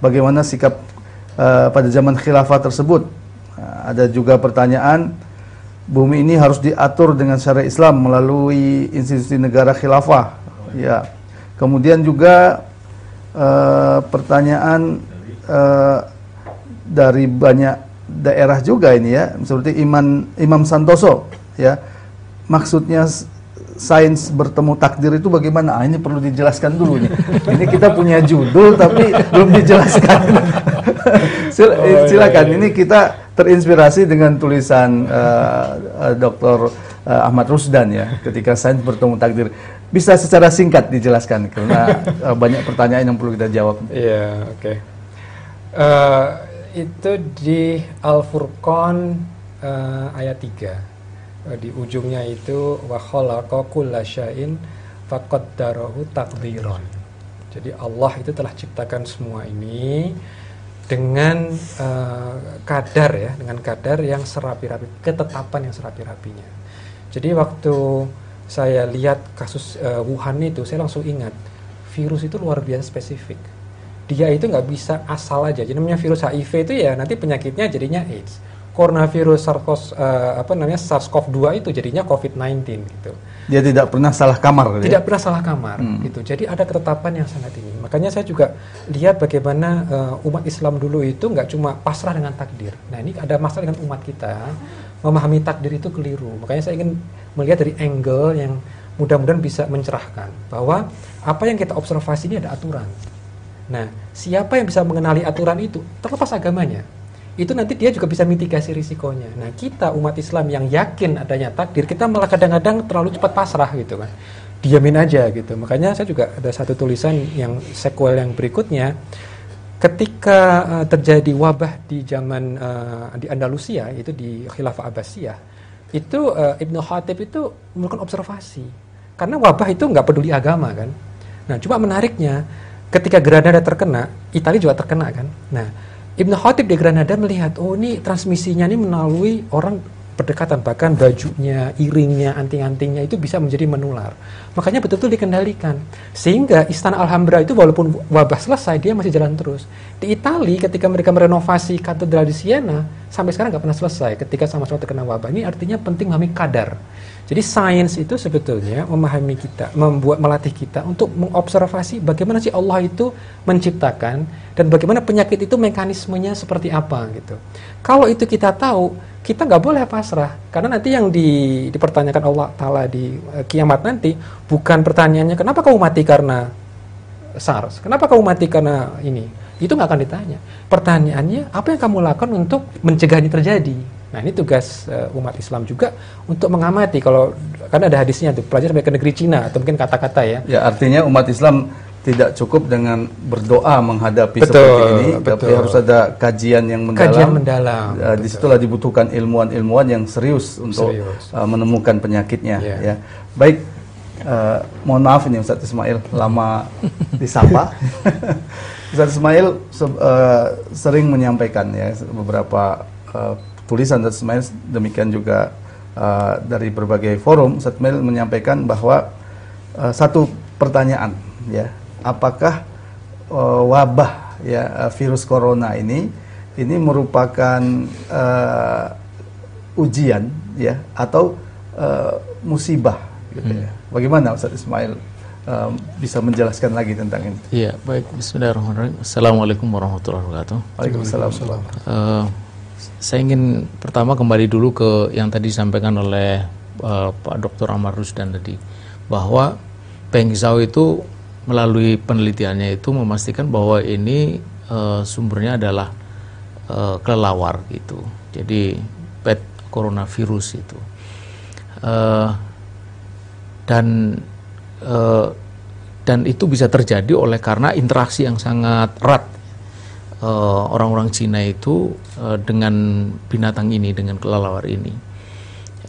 Speaker 1: Bagaimana sikap uh, pada zaman khilafah tersebut? Uh, ada juga pertanyaan bumi ini harus diatur dengan syariat Islam melalui institusi negara khilafah. Ya. Kemudian juga uh, pertanyaan uh, dari banyak daerah juga ini ya, seperti Iman Imam Santoso ya. Maksudnya sains bertemu takdir itu bagaimana? Ah, ini perlu dijelaskan dulu nih. ini kita punya judul tapi belum dijelaskan. [LAUGHS] Sil oh, iya, silakan. Iya, iya. Ini kita terinspirasi dengan tulisan uh, uh, Dr. Uh, Ahmad Rusdan ya, ketika sains bertemu takdir. Bisa secara singkat dijelaskan karena uh, banyak pertanyaan yang perlu kita jawab.
Speaker 2: Iya, yeah, oke. Okay. Uh, itu di Al Furqan uh, ayat 3. Uh, di ujungnya itu wa khalaqa kullasyai'in faqaddarahu taqdiran. Jadi Allah itu telah ciptakan semua ini dengan uh, kadar ya, dengan kadar yang serapi-rapi, ketetapan yang serapi-rapinya. Jadi waktu saya lihat kasus uh, Wuhan itu, saya langsung ingat virus itu luar biasa spesifik. Dia itu nggak bisa asal aja. Jadi namanya virus HIV itu ya nanti penyakitnya jadinya AIDS. Coronavirus SARS uh, apa namanya SARS-CoV-2 itu jadinya COVID-19 gitu.
Speaker 1: Dia tidak pernah salah kamar.
Speaker 2: Gitu tidak ya? pernah salah kamar hmm. gitu. Jadi ada ketetapan yang sangat tinggi. Makanya saya juga lihat bagaimana uh, umat Islam dulu itu nggak cuma pasrah dengan takdir. Nah ini ada masalah dengan umat kita memahami takdir itu keliru. Makanya saya ingin melihat dari angle yang mudah-mudahan bisa mencerahkan bahwa apa yang kita observasi ini ada aturan. Nah, siapa yang bisa mengenali aturan itu terlepas agamanya itu nanti dia juga bisa mitigasi risikonya. Nah, kita umat Islam yang yakin adanya takdir, kita malah kadang-kadang terlalu cepat pasrah gitu kan. Diamin aja gitu. Makanya saya juga ada satu tulisan yang sequel yang berikutnya ketika uh, terjadi wabah di zaman uh, di Andalusia itu di Khilafah Abbasiyah itu uh, Ibnu Khatib itu melakukan observasi karena wabah itu nggak peduli agama kan. Nah, cuma menariknya ketika Granada terkena, Italia juga terkena kan. Nah, Ibn Khatib di Granada melihat, oh ini transmisinya ini melalui orang berdekatan, bahkan bajunya, iringnya, anting-antingnya itu bisa menjadi menular. Makanya betul-betul dikendalikan. Sehingga Istana Alhambra itu walaupun wabah selesai, dia masih jalan terus. Di Italia ketika mereka merenovasi katedral di Siena, sampai sekarang nggak pernah selesai ketika sama-sama terkena wabah. Ini artinya penting memahami kadar. Jadi sains itu sebetulnya memahami kita, membuat melatih kita untuk mengobservasi bagaimana sih Allah itu menciptakan dan bagaimana penyakit itu mekanismenya seperti apa gitu. Kalau itu kita tahu, kita nggak boleh pasrah karena nanti yang di, dipertanyakan Allah Taala di uh, kiamat nanti bukan pertanyaannya kenapa kamu mati karena SARS, kenapa kamu mati karena ini, itu nggak akan ditanya. Pertanyaannya apa yang kamu lakukan untuk mencegah ini terjadi? Nah ini tugas uh, umat Islam juga untuk mengamati kalau karena ada hadisnya tuh pelajar sampai ke negeri Cina atau mungkin kata-kata ya.
Speaker 1: Ya artinya umat Islam tidak cukup dengan berdoa menghadapi
Speaker 2: betul,
Speaker 1: seperti ini,
Speaker 2: betul.
Speaker 1: tapi harus ada kajian yang mendalam.
Speaker 2: Kajian mendalam.
Speaker 1: Uh, di situlah dibutuhkan ilmuwan-ilmuwan yang serius untuk serius. Uh, menemukan penyakitnya. Yeah. Ya, baik. Uh, mohon maaf ini Ustadz Ismail lama [LAUGHS] disapa. Ustadz Ismail uh, sering menyampaikan ya beberapa uh, tulisan Ustaz Ismail demikian juga uh, dari berbagai forum Ustaz Ismail menyampaikan bahwa uh, satu pertanyaan ya apakah uh, wabah ya virus corona ini ini merupakan uh, ujian ya atau uh, musibah gitu ya. hmm. ya. Bagaimana Ustaz Ismail uh, bisa menjelaskan lagi tentang ini?
Speaker 5: Iya, baik. Bismillahirrahmanirrahim. Assalamualaikum warahmatullahi wabarakatuh.
Speaker 1: Waalaikumsalam.
Speaker 5: Uh, saya ingin pertama kembali dulu ke yang tadi disampaikan oleh uh, Pak Dr. Amar Rusdan tadi bahwa Peng Zhao itu melalui penelitiannya itu memastikan bahwa ini uh, sumbernya adalah uh, kelelawar gitu. Jadi pet coronavirus itu. Uh, dan uh, dan itu bisa terjadi oleh karena interaksi yang sangat erat orang-orang uh, Cina itu uh, dengan binatang ini, dengan kelelawar ini.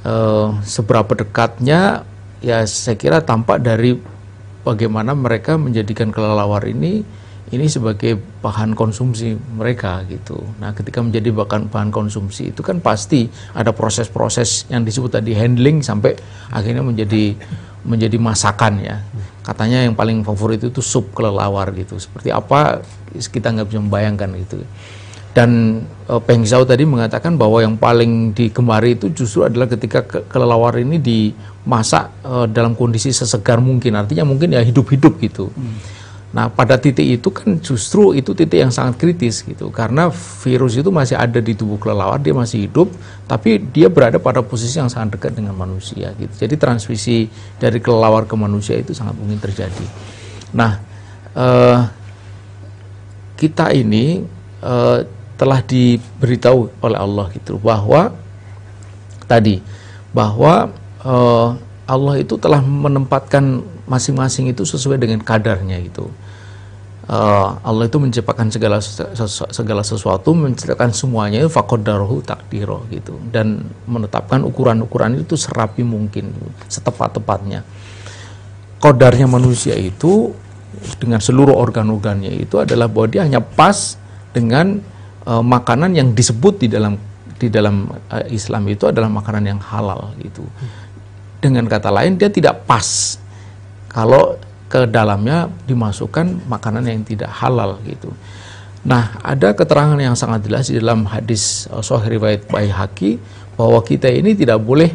Speaker 5: Uh, seberapa dekatnya, ya saya kira tampak dari bagaimana mereka menjadikan kelelawar ini ini sebagai bahan konsumsi mereka gitu. Nah, ketika menjadi bahan bahan konsumsi itu kan pasti ada proses-proses yang disebut tadi handling sampai akhirnya menjadi menjadi masakan ya. Katanya yang paling favorit itu sup kelelawar gitu. Seperti apa kita nggak bisa membayangkan gitu. Dan uh, Peng Zhao tadi mengatakan bahwa yang paling digemari itu justru adalah ketika ke kelelawar ini dimasak uh, dalam kondisi sesegar mungkin. Artinya mungkin ya hidup-hidup gitu. Hmm. Nah, pada titik itu kan justru itu titik yang sangat kritis gitu. Karena virus itu masih ada di tubuh kelelawar, dia masih hidup, tapi dia berada pada posisi yang sangat dekat dengan manusia gitu. Jadi transmisi dari kelelawar ke manusia itu sangat mungkin terjadi. Nah, uh, kita ini uh, telah diberitahu oleh Allah gitu bahwa tadi bahwa uh, Allah itu telah menempatkan masing-masing itu sesuai dengan kadarnya gitu. Uh, Allah itu menciptakan segala segala sesuatu, menciptakan semuanya itu fakodarohu takdiro gitu dan menetapkan ukuran-ukuran itu serapi mungkin, setepat-tepatnya. Kodarnya manusia itu dengan seluruh organ-organnya itu adalah bahwa dia hanya pas dengan uh, makanan yang disebut di dalam di dalam uh, Islam itu adalah makanan yang halal gitu. Dengan kata lain dia tidak pas kalau ke dalamnya dimasukkan makanan yang tidak halal gitu. Nah, ada keterangan yang sangat jelas di dalam hadis uh, Sahih riwayat Baihaqi bahwa kita ini tidak boleh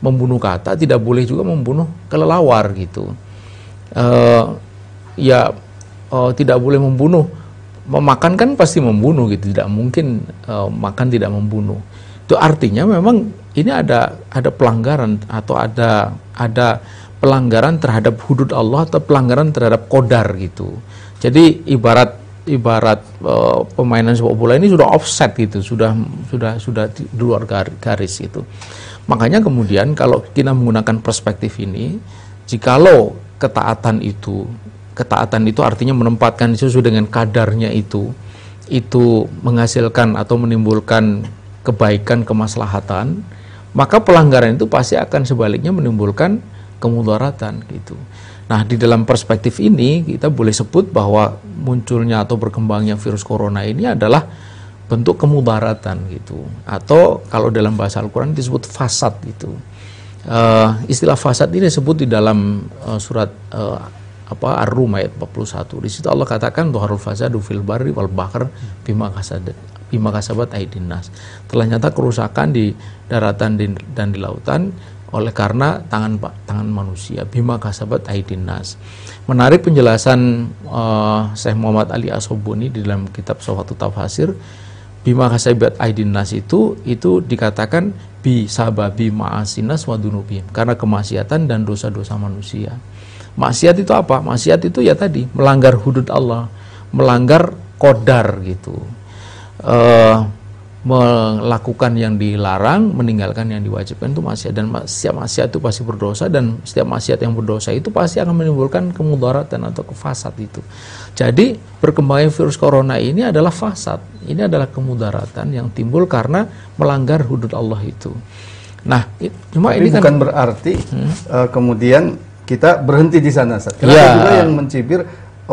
Speaker 5: membunuh kata, tidak boleh juga membunuh kelelawar gitu. Uh, ya uh, tidak boleh membunuh memakan kan pasti membunuh gitu tidak mungkin uh, makan tidak membunuh itu artinya memang ini ada ada pelanggaran atau ada ada pelanggaran terhadap hudud Allah atau pelanggaran terhadap kodar gitu. Jadi ibarat ibarat uh, pemainan sepak bola ini sudah offset gitu sudah sudah sudah di luar garis gitu makanya kemudian kalau kita menggunakan perspektif ini jikalau ketaatan itu ketaatan itu artinya menempatkan sesuai dengan kadarnya itu itu menghasilkan atau menimbulkan kebaikan kemaslahatan maka pelanggaran itu pasti akan sebaliknya menimbulkan kemudaratan gitu. Nah, di dalam perspektif ini kita boleh sebut bahwa munculnya atau berkembangnya virus corona ini adalah bentuk kemudaratan gitu. Atau kalau dalam bahasa Al-Qur'an disebut fasad gitu. Uh, istilah fasad ini disebut di dalam uh, surat uh, apa Ar-Rum ayat 41. Di situ Allah katakan tuharul fasadu fil barri wal bahr bima kasabat bima kasabat aidin nas. Telah nyata kerusakan di daratan dan di lautan oleh karena tangan tangan manusia bima kasabat aidin nas. Menarik penjelasan uh, Syekh Muhammad Ali Asobuni di dalam kitab Sawatu Tafsir bima kasabat aidin nas itu itu dikatakan bi sababi ma'asinas wa dunubim karena kemaksiatan dan dosa-dosa manusia. Maksiat itu apa? Maksiat itu ya tadi melanggar hudud Allah, melanggar kodar gitu. Uh, melakukan yang dilarang, meninggalkan yang diwajibkan itu maksiat dan setiap maksiat itu pasti berdosa dan setiap maksiat yang berdosa itu pasti akan menimbulkan kemudaratan atau kefasad itu. Jadi perkembangan virus corona ini adalah fasad, ini adalah kemudaratan yang timbul karena melanggar hudud Allah itu. Nah,
Speaker 1: cuma Tapi ini kan bukan kan berarti hmm? uh, kemudian kita berhenti di sana. Kenapa ya. juga yang mencibir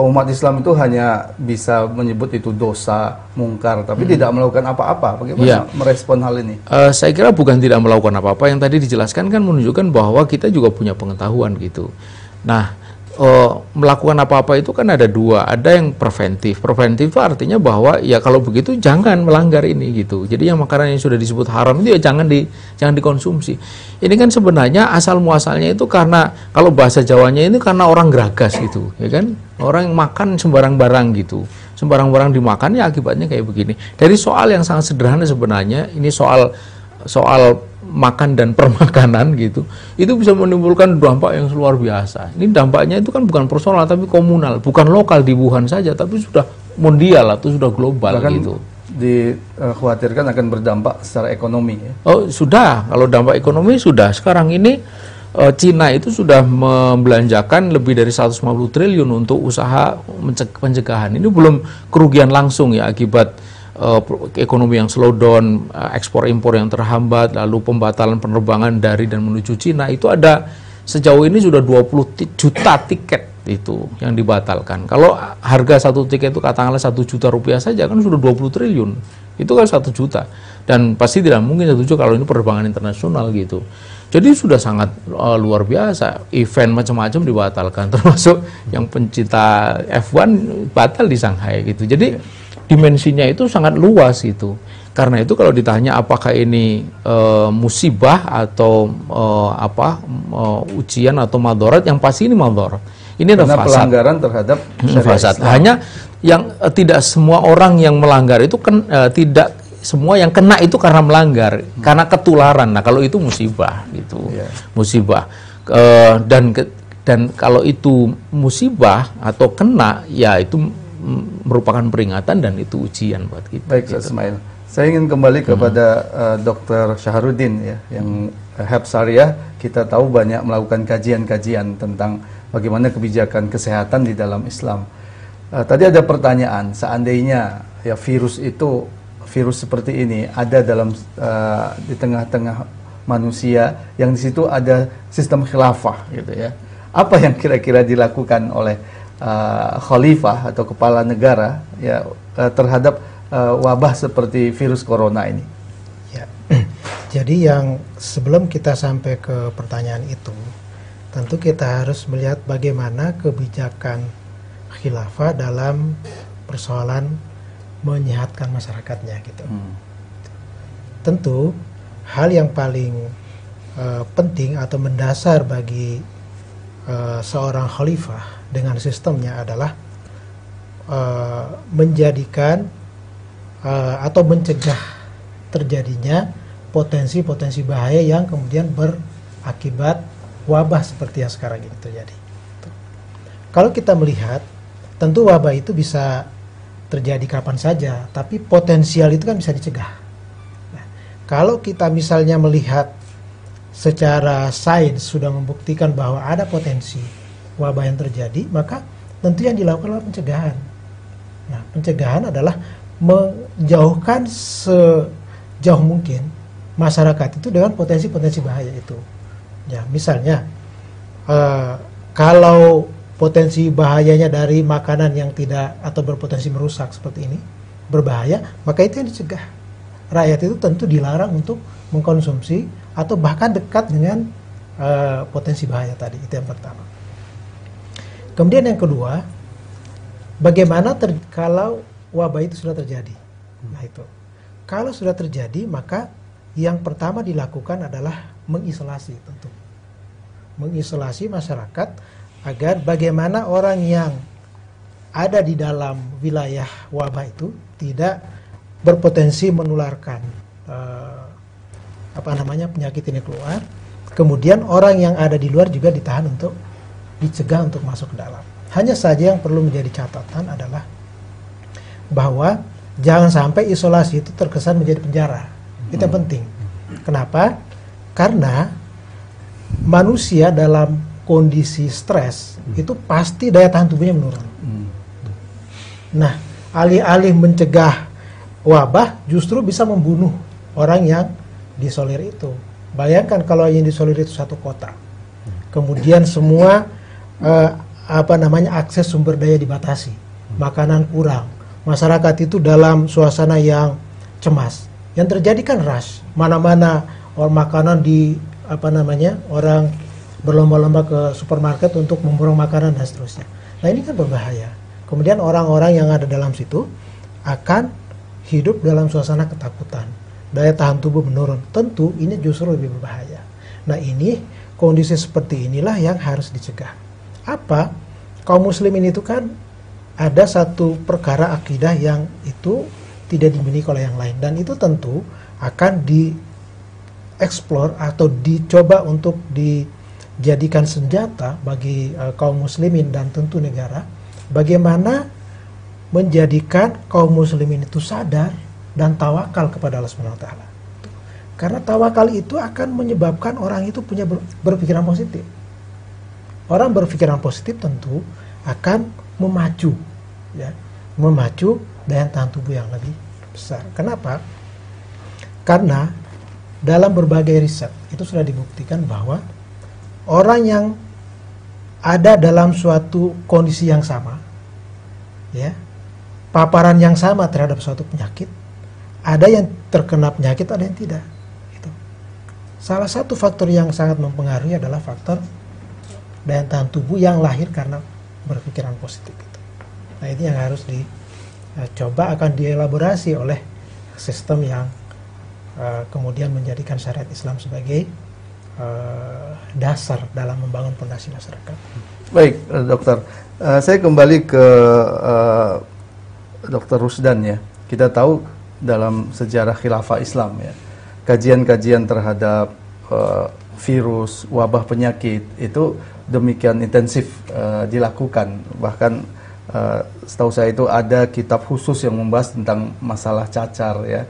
Speaker 1: umat Islam itu hanya bisa menyebut itu dosa mungkar, tapi hmm. tidak melakukan apa-apa. Bagaimana ya. merespon hal ini?
Speaker 5: Uh, saya kira bukan tidak melakukan apa-apa. Yang tadi dijelaskan kan menunjukkan bahwa kita juga punya pengetahuan gitu. Nah, uh, melakukan apa-apa itu kan ada dua, ada yang preventif. Preventif itu artinya bahwa ya kalau begitu jangan melanggar ini gitu. Jadi yang makanan yang sudah disebut haram itu ya jangan di jangan dikonsumsi. Ini kan sebenarnya asal muasalnya itu karena kalau bahasa Jawanya ini karena orang geragas gitu, ya kan? Orang yang makan sembarang barang gitu. Sembarang barang dimakan ya akibatnya kayak begini. Dari soal yang sangat sederhana sebenarnya ini soal soal makan dan permakanan gitu itu bisa menimbulkan dampak yang luar biasa. Ini dampaknya itu kan bukan personal tapi komunal. Bukan lokal di Wuhan saja tapi sudah mondial atau sudah global Bahkan gitu.
Speaker 1: dikhawatirkan akan berdampak secara ekonomi ya?
Speaker 5: oh sudah. Kalau dampak ekonomi sudah. Sekarang ini uh, Cina itu sudah membelanjakan lebih dari 150 triliun untuk usaha pencegahan. Ini belum kerugian langsung ya akibat uh, ekonomi yang slow down, uh, ekspor impor yang terhambat, lalu pembatalan penerbangan dari dan menuju Cina itu ada sejauh ini sudah 20 juta tiket itu yang dibatalkan. Kalau harga satu tiket itu katakanlah satu juta rupiah saja kan sudah 20 triliun. Itu kan satu juta. Dan pasti tidak mungkin satu juta kalau ini penerbangan internasional gitu. Jadi sudah sangat uh, luar biasa. Event macam-macam dibatalkan [LAUGHS] termasuk yang pencinta F1 batal di Shanghai gitu. Jadi yeah dimensinya itu sangat luas itu. Karena itu kalau ditanya apakah ini e, musibah atau e, apa e, ujian atau madorat, yang pasti ini madorat. Ini adalah
Speaker 1: fasad. pelanggaran terhadap
Speaker 5: hmm, fasad. Hanya yang e, tidak semua orang yang melanggar itu kan e, tidak semua yang kena itu karena melanggar, hmm. karena ketularan. Nah kalau itu musibah gitu, yeah. musibah. E, dan dan kalau itu musibah atau kena, ya itu merupakan peringatan dan itu ujian buat kita.
Speaker 1: Baik, gitu. Ismail. Saya ingin kembali hmm. kepada uh, Dr. Syahrudin ya, yang uh, Heb Syariah kita tahu banyak melakukan kajian-kajian tentang bagaimana kebijakan kesehatan di dalam Islam. Uh, tadi ada pertanyaan, seandainya ya virus itu virus seperti ini ada dalam uh, di tengah-tengah manusia yang di situ ada sistem khilafah gitu ya. Apa yang kira-kira dilakukan oleh uh, khalifah atau kepala negara ya uh, terhadap uh, wabah seperti virus corona ini?
Speaker 4: Ya, [CLEARS THROAT] jadi yang sebelum kita sampai ke pertanyaan itu, tentu kita harus melihat bagaimana kebijakan khilafah dalam persoalan menyehatkan masyarakatnya gitu. Hmm. Tentu hal yang paling uh, penting atau mendasar bagi uh, seorang khalifah dengan sistemnya adalah uh, menjadikan uh, atau mencegah terjadinya potensi-potensi bahaya yang kemudian berakibat wabah seperti yang sekarang ini terjadi. Kalau kita melihat, tentu wabah itu bisa terjadi kapan saja, tapi potensial itu kan bisa dicegah. Nah, kalau kita misalnya melihat secara sains sudah membuktikan bahwa ada potensi wabah yang terjadi, maka tentu yang dilakukan adalah pencegahan. Nah, pencegahan adalah menjauhkan sejauh mungkin masyarakat itu dengan potensi-potensi bahaya itu. Ya, misalnya uh, kalau potensi bahayanya dari makanan yang tidak atau berpotensi merusak seperti ini berbahaya, maka itu yang dicegah. Rakyat itu tentu dilarang untuk mengkonsumsi atau bahkan dekat dengan uh, potensi bahaya tadi. Itu yang pertama. Kemudian yang kedua, bagaimana ter kalau wabah itu sudah terjadi? Nah itu, kalau sudah terjadi maka yang pertama dilakukan adalah mengisolasi tentu, mengisolasi masyarakat agar bagaimana orang yang ada di dalam wilayah wabah itu tidak berpotensi menularkan uh, apa namanya penyakit ini keluar. Kemudian orang yang ada di luar juga ditahan untuk dicegah untuk masuk ke dalam. Hanya saja yang perlu menjadi catatan adalah bahwa jangan sampai isolasi itu terkesan menjadi penjara. Itu yang penting. Kenapa? Karena manusia dalam kondisi stres hmm. itu pasti daya tahan tubuhnya menurun. Hmm. Nah, alih-alih mencegah wabah justru bisa membunuh orang yang disolir itu. Bayangkan kalau yang disolir itu satu kota. Kemudian semua uh, apa namanya akses sumber daya dibatasi. Makanan kurang. Masyarakat itu dalam suasana yang cemas. Yang terjadi kan rush. Mana-mana orang makanan di apa namanya orang berlomba-lomba ke supermarket untuk memborong makanan dan seterusnya. Nah ini kan berbahaya. Kemudian orang-orang yang ada dalam situ akan hidup dalam suasana ketakutan. Daya tahan tubuh menurun. Tentu ini justru lebih berbahaya. Nah ini kondisi seperti inilah yang harus dicegah. Apa? Kaum muslimin itu kan ada satu perkara akidah yang itu tidak dimiliki oleh yang lain. Dan itu tentu akan dieksplor atau dicoba untuk di jadikan senjata bagi uh, kaum muslimin dan tentu negara bagaimana menjadikan kaum muslimin itu sadar dan tawakal kepada Allah Subhanahu wa taala. Karena tawakal itu akan menyebabkan orang itu punya ber, berpikiran positif. Orang berpikiran positif tentu akan memacu ya, memacu daya tahan tubuh yang lebih besar. Kenapa? Karena dalam berbagai riset itu sudah dibuktikan bahwa orang yang ada dalam suatu kondisi yang sama, ya, paparan yang sama terhadap suatu penyakit, ada yang terkena penyakit, ada yang tidak. Itu. Salah satu faktor yang sangat mempengaruhi adalah faktor daya tahan tubuh yang lahir karena berpikiran positif itu. Nah ini yang harus dicoba eh, akan dielaborasi oleh sistem yang uh, kemudian menjadikan syariat Islam sebagai uh, dasar dalam membangun fondasi masyarakat.
Speaker 1: Baik, dokter. Uh, saya kembali ke uh, dokter Rusdan ya. Kita tahu dalam sejarah khilafah Islam ya, kajian-kajian terhadap uh, virus, wabah penyakit itu demikian intensif uh, dilakukan. Bahkan uh, setahu saya itu ada kitab khusus yang membahas tentang masalah cacar ya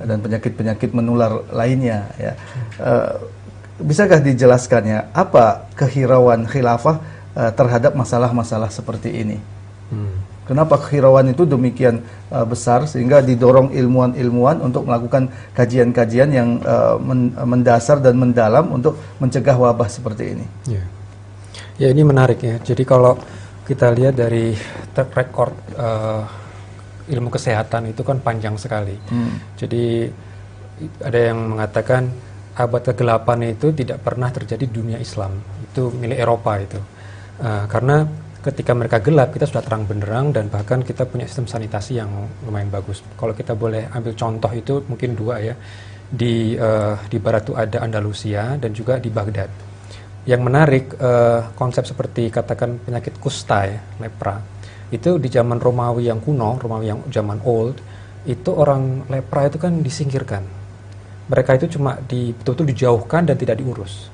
Speaker 1: dan penyakit-penyakit menular lainnya ya. Uh, bisakah dijelaskannya apa kehirauan khilafah uh, terhadap masalah-masalah seperti ini? Hmm. Kenapa kehirauan itu demikian uh, besar sehingga didorong ilmuwan-ilmuwan untuk melakukan kajian-kajian yang uh, men mendasar dan mendalam untuk mencegah wabah seperti ini?
Speaker 2: Ya, ya ini menarik ya. Jadi kalau kita lihat dari track record uh, ilmu kesehatan itu kan panjang sekali.
Speaker 1: Hmm.
Speaker 2: Jadi ada yang mengatakan abad kegelapan itu tidak pernah terjadi di dunia Islam. Itu milik Eropa itu. Uh, karena ketika mereka gelap kita sudah terang benderang dan bahkan kita punya sistem sanitasi yang lumayan bagus. Kalau kita boleh ambil contoh itu mungkin dua ya. Di uh, di barat itu ada Andalusia dan juga di Baghdad. Yang menarik uh, konsep seperti katakan penyakit kusta ya, lepra. Itu di zaman Romawi yang kuno, Romawi yang zaman old, itu orang lepra itu kan disingkirkan. Mereka itu cuma di betul-betul dijauhkan dan tidak diurus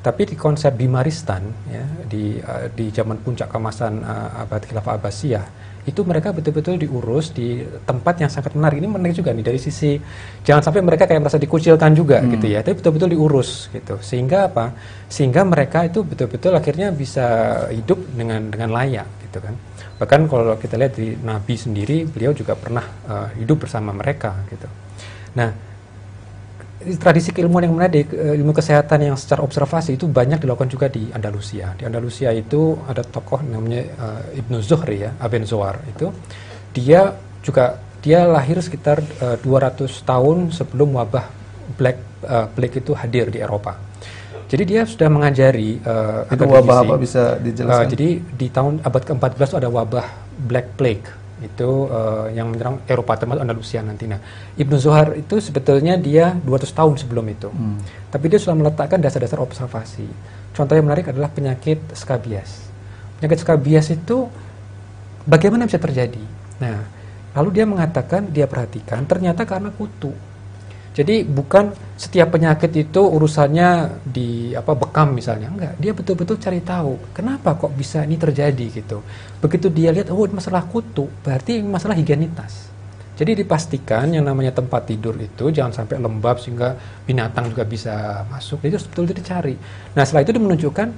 Speaker 2: tapi di konsep Bimaristan ya di uh, di zaman puncak kemasan uh, abad Khilafah Abbasiyah itu mereka betul-betul diurus di tempat yang sangat menarik. Ini menarik juga nih dari sisi jangan sampai mereka kayak merasa dikucilkan juga hmm. gitu ya, tapi betul-betul diurus gitu. Sehingga apa? Sehingga mereka itu betul-betul akhirnya bisa hidup dengan dengan layak gitu kan. Bahkan kalau kita lihat di Nabi sendiri, beliau juga pernah uh, hidup bersama mereka gitu. Nah, tradisi keilmuan yang menarik, eh, ilmu kesehatan yang secara observasi itu banyak dilakukan juga di Andalusia. Di Andalusia itu ada tokoh namanya uh, Ibnu Zuhri ya, Aben Zohar itu. Dia juga dia lahir sekitar uh, eh, 200 tahun sebelum wabah Black uh, Plague itu hadir di Eropa. Jadi dia sudah mengajari uh,
Speaker 1: itu wabah apa bisa dijelaskan? Uh,
Speaker 2: jadi di tahun abad ke-14 itu ada wabah Black Plague itu uh, yang menyerang Eropa termasuk Andalusia nanti. Nah, Ibnu Zuhar itu sebetulnya dia 200 tahun sebelum itu. Hmm. Tapi dia sudah meletakkan dasar-dasar observasi. Contoh yang menarik adalah penyakit skabies. Penyakit skabies itu bagaimana bisa terjadi? Nah, lalu dia mengatakan dia perhatikan ternyata karena kutu. Jadi bukan setiap penyakit itu urusannya di apa bekam misalnya, enggak. Dia betul-betul cari tahu kenapa kok bisa ini terjadi gitu. Begitu dia lihat oh masalah kutu, berarti masalah higienitas. Jadi dipastikan yang namanya tempat tidur itu jangan sampai lembab sehingga binatang juga bisa masuk. Jadi betul-betul dicari. Nah setelah itu dia menunjukkan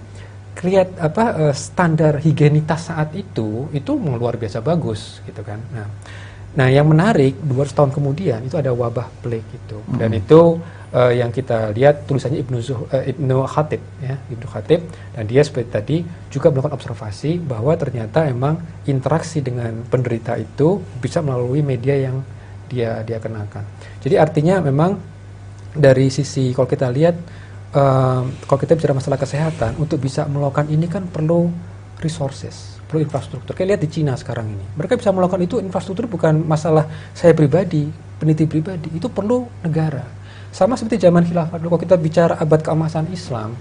Speaker 2: kreat apa eh, standar higienitas saat itu itu luar biasa bagus gitu kan. Nah Nah, yang menarik 200 tahun kemudian itu ada wabah plague itu. Hmm. Dan itu uh, yang kita lihat tulisannya Ibnu Zuh, uh, Ibnu Khatib ya, Ibnu Khatib dan dia seperti tadi juga melakukan observasi bahwa ternyata emang interaksi dengan penderita itu bisa melalui media yang dia dia kenakan. Jadi artinya memang dari sisi kalau kita lihat uh, kalau kita bicara masalah kesehatan untuk bisa melakukan ini kan perlu resources perlu infrastruktur. Kayak lihat di Cina sekarang ini. Mereka bisa melakukan itu infrastruktur bukan masalah saya pribadi, peneliti pribadi, itu perlu negara. Sama seperti zaman khilafah dulu, kalau kita bicara abad keemasan Islam,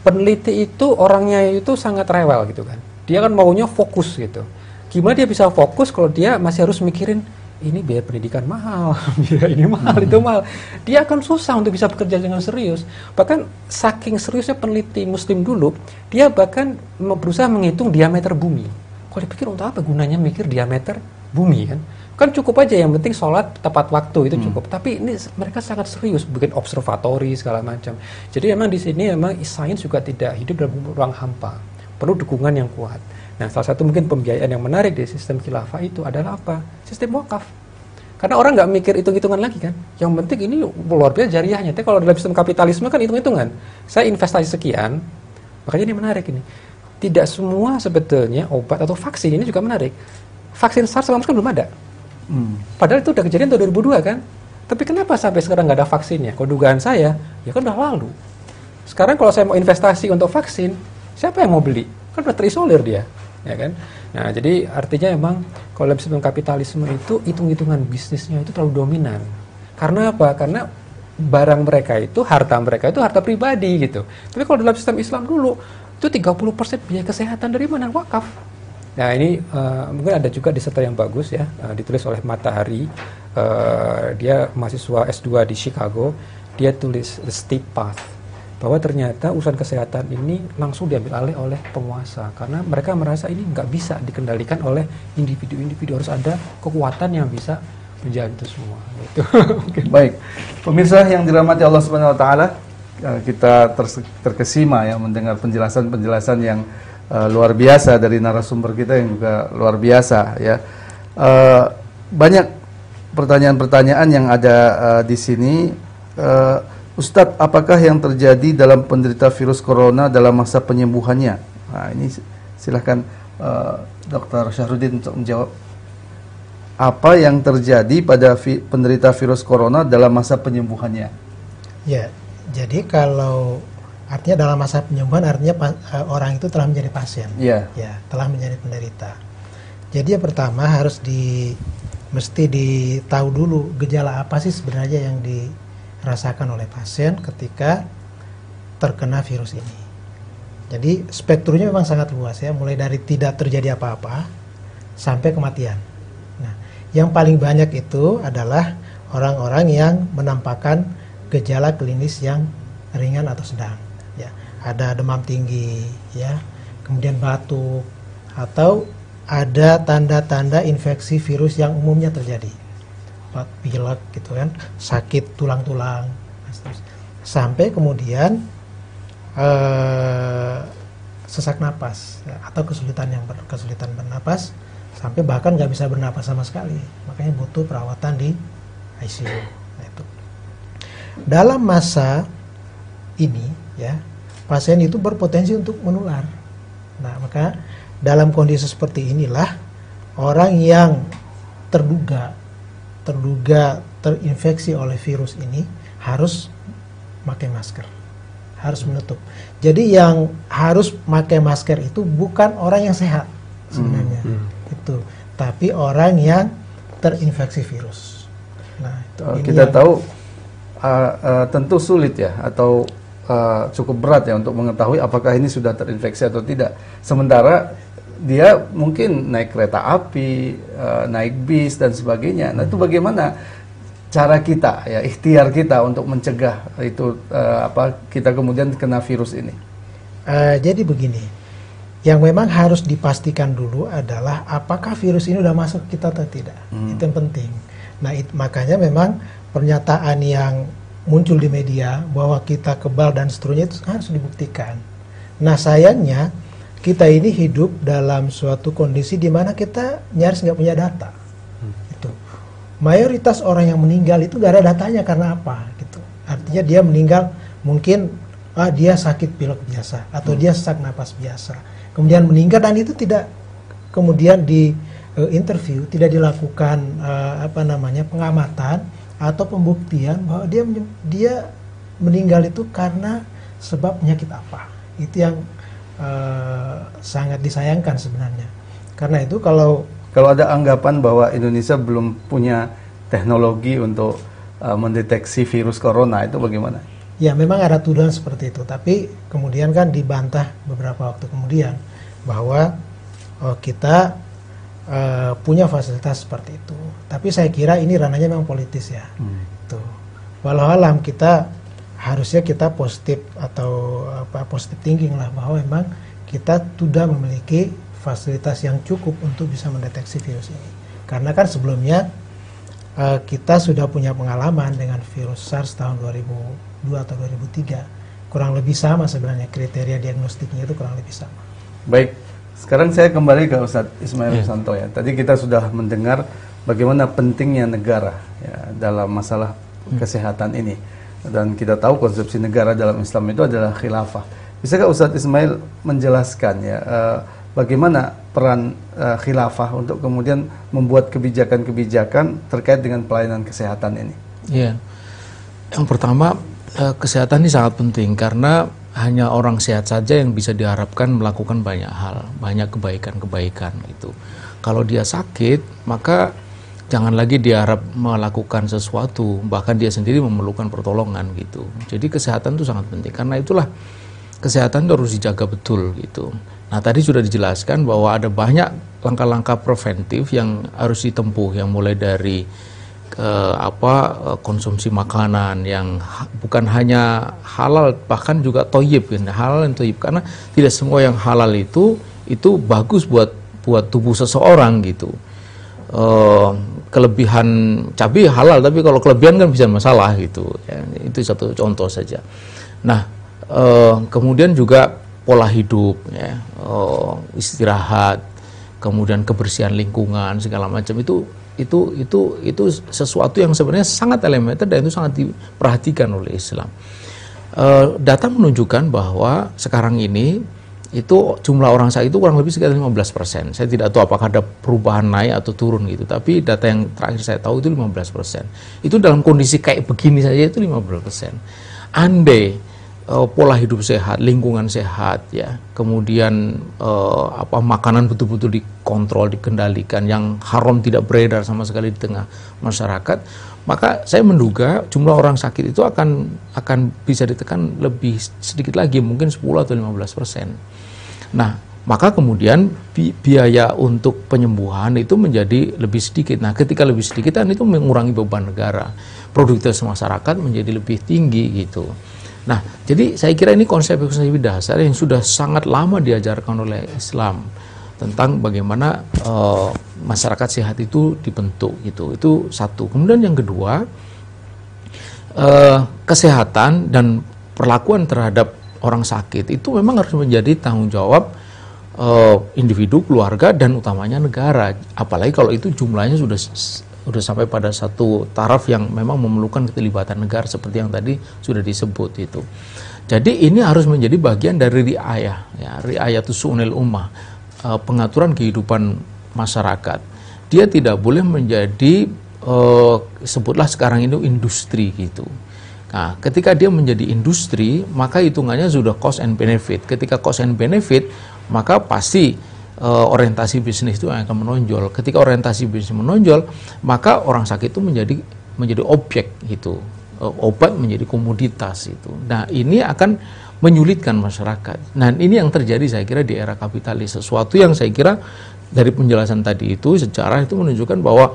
Speaker 2: peneliti itu orangnya itu sangat rewel gitu kan. Dia kan maunya fokus gitu. Gimana dia bisa fokus kalau dia masih harus mikirin ini biaya pendidikan mahal, [LAUGHS] biaya ini mahal, itu mahal. Dia akan susah untuk bisa bekerja dengan serius. Bahkan saking seriusnya peneliti muslim dulu, dia bahkan berusaha menghitung diameter bumi. Kalau dipikir untuk apa gunanya mikir diameter bumi kan? Kan cukup aja yang penting sholat tepat waktu itu hmm. cukup. Hmm. Tapi ini mereka sangat serius bikin observatori segala macam. Jadi memang di sini memang sains juga tidak hidup dalam ruang hampa. Perlu dukungan yang kuat. Nah, salah satu mungkin pembiayaan yang menarik di sistem khilafah itu adalah apa? Sistem wakaf. Karena orang nggak mikir hitung-hitungan lagi kan. Yang penting ini luar biasa jariahnya. Tapi kalau dalam sistem kapitalisme kan hitung-hitungan. Saya investasi sekian, makanya ini menarik ini. Tidak semua sebetulnya obat atau vaksin ini juga menarik. Vaksin SARS sama kan belum ada. Hmm. Padahal itu udah kejadian tahun 2002 kan. Tapi kenapa sampai sekarang nggak ada vaksinnya? Kalau dugaan saya, ya kan udah lalu. Sekarang kalau saya mau investasi untuk vaksin, siapa yang mau beli? Kan udah terisolir dia ya kan? Nah, jadi artinya emang sistem kapitalisme itu hitung-hitungan bisnisnya itu terlalu dominan. Karena apa? Karena barang mereka itu, harta mereka itu harta pribadi gitu. Tapi kalau dalam sistem Islam dulu itu 30% biaya kesehatan dari mana? Wakaf. Nah ini uh, mungkin ada juga disertai yang bagus ya, uh, ditulis oleh Matahari. Uh, dia mahasiswa S2 di Chicago. Dia tulis The Steep Path bahwa ternyata urusan kesehatan ini langsung diambil alih oleh penguasa karena mereka merasa ini nggak bisa dikendalikan oleh individu-individu harus ada kekuatan yang bisa menjaga itu semua. Gitu. [LAUGHS]
Speaker 1: Baik, pemirsa yang dirahmati Allah Subhanahu Wa Taala, eh, kita terkesima ya mendengar penjelasan-penjelasan yang uh, luar biasa dari narasumber kita yang juga luar biasa ya. Uh, banyak pertanyaan-pertanyaan yang ada uh, di sini. Uh, Ustadz, apakah yang terjadi dalam penderita virus corona dalam masa penyembuhannya? Nah, ini silahkan uh, Dokter Syahrudin untuk menjawab. apa yang terjadi pada vi penderita virus corona dalam masa penyembuhannya.
Speaker 4: Ya, jadi kalau artinya dalam masa penyembuhan artinya uh, orang itu telah menjadi pasien.
Speaker 1: Yeah.
Speaker 4: Ya, telah menjadi penderita. Jadi yang pertama harus di mesti ditahu dulu gejala apa sih sebenarnya yang dirasakan oleh pasien ketika terkena virus ini. Jadi spektrumnya memang sangat luas ya, mulai dari tidak terjadi apa-apa sampai kematian. Yang paling banyak itu adalah orang-orang yang menampakkan gejala klinis yang ringan atau sedang. Ya, ada demam tinggi, ya, kemudian batuk, atau ada tanda-tanda infeksi virus yang umumnya terjadi, pilek gitu kan, sakit tulang-tulang, sampai kemudian uh, sesak napas atau kesulitan yang ber, kesulitan bernapas sampai bahkan nggak bisa bernapas sama sekali. Makanya butuh perawatan di ICU nah, itu. Dalam masa ini ya pasien itu berpotensi untuk menular. Nah maka dalam kondisi seperti inilah orang yang terduga terduga terinfeksi oleh virus ini harus pakai masker. Harus menutup. Jadi yang harus pakai masker itu bukan orang yang sehat sebenarnya. Hmm, hmm. Itu, tapi orang yang terinfeksi virus.
Speaker 1: Nah, itu uh, kita yang... tahu uh, uh, tentu sulit ya atau uh, cukup berat ya untuk mengetahui apakah ini sudah terinfeksi atau tidak. Sementara dia mungkin naik kereta api, uh, naik bis dan sebagainya. Nah, itu bagaimana cara kita ya ikhtiar kita untuk mencegah itu uh, apa kita kemudian kena virus ini?
Speaker 4: Uh, jadi begini yang memang harus dipastikan dulu adalah apakah virus ini sudah masuk kita atau tidak. Hmm. Itu yang penting. Nah, it, makanya memang pernyataan yang muncul di media bahwa kita kebal dan seterusnya itu harus dibuktikan. Nah, sayangnya kita ini hidup dalam suatu kondisi di mana kita nyaris nggak punya data. Hmm. Itu mayoritas orang yang meninggal itu gak ada datanya karena apa? Gitu. Artinya dia meninggal mungkin ah dia sakit pilek biasa atau hmm. dia sesak napas biasa kemudian meninggal dan itu tidak kemudian di uh, interview tidak dilakukan uh, apa namanya pengamatan atau pembuktian bahwa dia dia meninggal itu karena sebab penyakit apa itu yang uh, sangat disayangkan sebenarnya karena itu kalau
Speaker 1: kalau ada anggapan bahwa Indonesia belum punya teknologi untuk uh, mendeteksi virus corona itu bagaimana?
Speaker 4: Ya memang ada tuduhan seperti itu, tapi kemudian kan dibantah beberapa waktu kemudian bahwa oh, kita uh, punya fasilitas seperti itu. Tapi saya kira ini ranahnya memang politis ya. Hmm. Itu. Walau alam kita harusnya kita positif atau apa positif thinking lah bahwa memang kita sudah memiliki fasilitas yang cukup untuk bisa mendeteksi virus ini. Karena kan sebelumnya uh, kita sudah punya pengalaman dengan virus SARS tahun 2000 2002 atau 2003 kurang lebih sama sebenarnya kriteria diagnostiknya itu kurang lebih sama.
Speaker 1: Baik, sekarang saya kembali ke Ustadz Ismail yeah. Santo ya. Tadi kita sudah mendengar bagaimana pentingnya negara ya dalam masalah hmm. kesehatan ini dan kita tahu konsepsi negara dalam Islam itu adalah khilafah. Bisakah Ustadz Ismail menjelaskan ya uh, bagaimana peran uh, khilafah untuk kemudian membuat kebijakan-kebijakan terkait dengan pelayanan kesehatan ini?
Speaker 5: Iya. Yang pertama uh, kesehatan ini sangat penting karena hanya orang sehat saja yang bisa diharapkan melakukan banyak hal, banyak kebaikan-kebaikan itu. Kalau dia sakit, maka jangan lagi diharap melakukan sesuatu, bahkan dia sendiri memerlukan pertolongan gitu. Jadi kesehatan itu sangat penting. Karena itulah kesehatan itu harus dijaga betul gitu. Nah, tadi sudah dijelaskan bahwa ada banyak langkah-langkah preventif yang harus ditempuh yang mulai dari uh, apa uh, konsumsi makanan yang bukan hanya halal bahkan juga toyib kan halal dan toyib karena tidak semua yang halal itu itu bagus buat buat tubuh seseorang gitu uh, kelebihan cabai halal tapi kalau kelebihan kan bisa masalah gitu ya, itu satu contoh saja nah uh, kemudian juga pola hidup ya uh, istirahat kemudian kebersihan lingkungan segala macam itu itu itu itu sesuatu yang sebenarnya sangat elementer dan itu sangat diperhatikan oleh Islam. E, data menunjukkan bahwa sekarang ini itu jumlah orang sakit itu kurang lebih sekitar 15 persen. Saya tidak tahu apakah ada perubahan naik atau turun gitu, tapi data yang terakhir saya tahu itu 15 persen. Itu dalam kondisi kayak begini saja itu 15 persen. Andai uh, pola hidup sehat, lingkungan sehat, ya, kemudian uh, apa makanan betul-betul dikontrol, dikendalikan, yang haram tidak beredar sama sekali di tengah masyarakat, maka saya menduga jumlah orang sakit itu akan akan bisa ditekan lebih sedikit lagi mungkin 10 atau 15 persen. Nah, maka kemudian bi biaya untuk penyembuhan itu menjadi lebih sedikit. Nah, ketika lebih sedikit kan itu mengurangi beban negara, produktivitas masyarakat menjadi lebih tinggi gitu. Nah, jadi saya kira ini konsep-konsep dasar yang sudah sangat lama diajarkan oleh Islam tentang bagaimana uh, masyarakat sehat itu dibentuk gitu. Itu satu. Kemudian yang kedua, uh, kesehatan dan perlakuan terhadap orang sakit itu memang harus menjadi tanggung jawab uh, individu, keluarga dan utamanya negara. Apalagi kalau itu jumlahnya sudah sudah sampai pada satu taraf yang memang memerlukan keterlibatan negara seperti yang tadi sudah disebut itu. Jadi ini harus menjadi bagian dari riayah, ya, itu sunil ummah uh, pengaturan kehidupan masyarakat. Dia tidak boleh menjadi uh, sebutlah sekarang ini industri gitu. Nah, ketika dia menjadi industri, maka hitungannya sudah cost and benefit. Ketika cost and benefit, maka pasti uh, orientasi bisnis itu akan menonjol. Ketika orientasi bisnis menonjol, maka orang sakit itu menjadi menjadi objek gitu. Uh, obat menjadi komoditas itu. Nah, ini akan menyulitkan masyarakat. Nah ini yang terjadi saya kira di era kapitalis. Sesuatu yang saya kira dari penjelasan tadi itu sejarah itu menunjukkan bahwa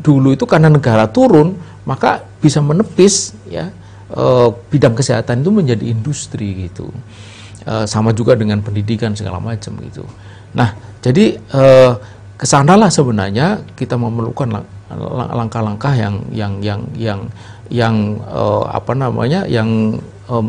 Speaker 5: dulu itu karena negara turun maka bisa menepis ya eh, bidang kesehatan itu menjadi industri gitu. Eh, sama juga dengan pendidikan segala macam gitu. Nah jadi eh, ke sanalah sebenarnya kita memerlukan langkah-langkah yang yang yang yang yang apa namanya yang uh,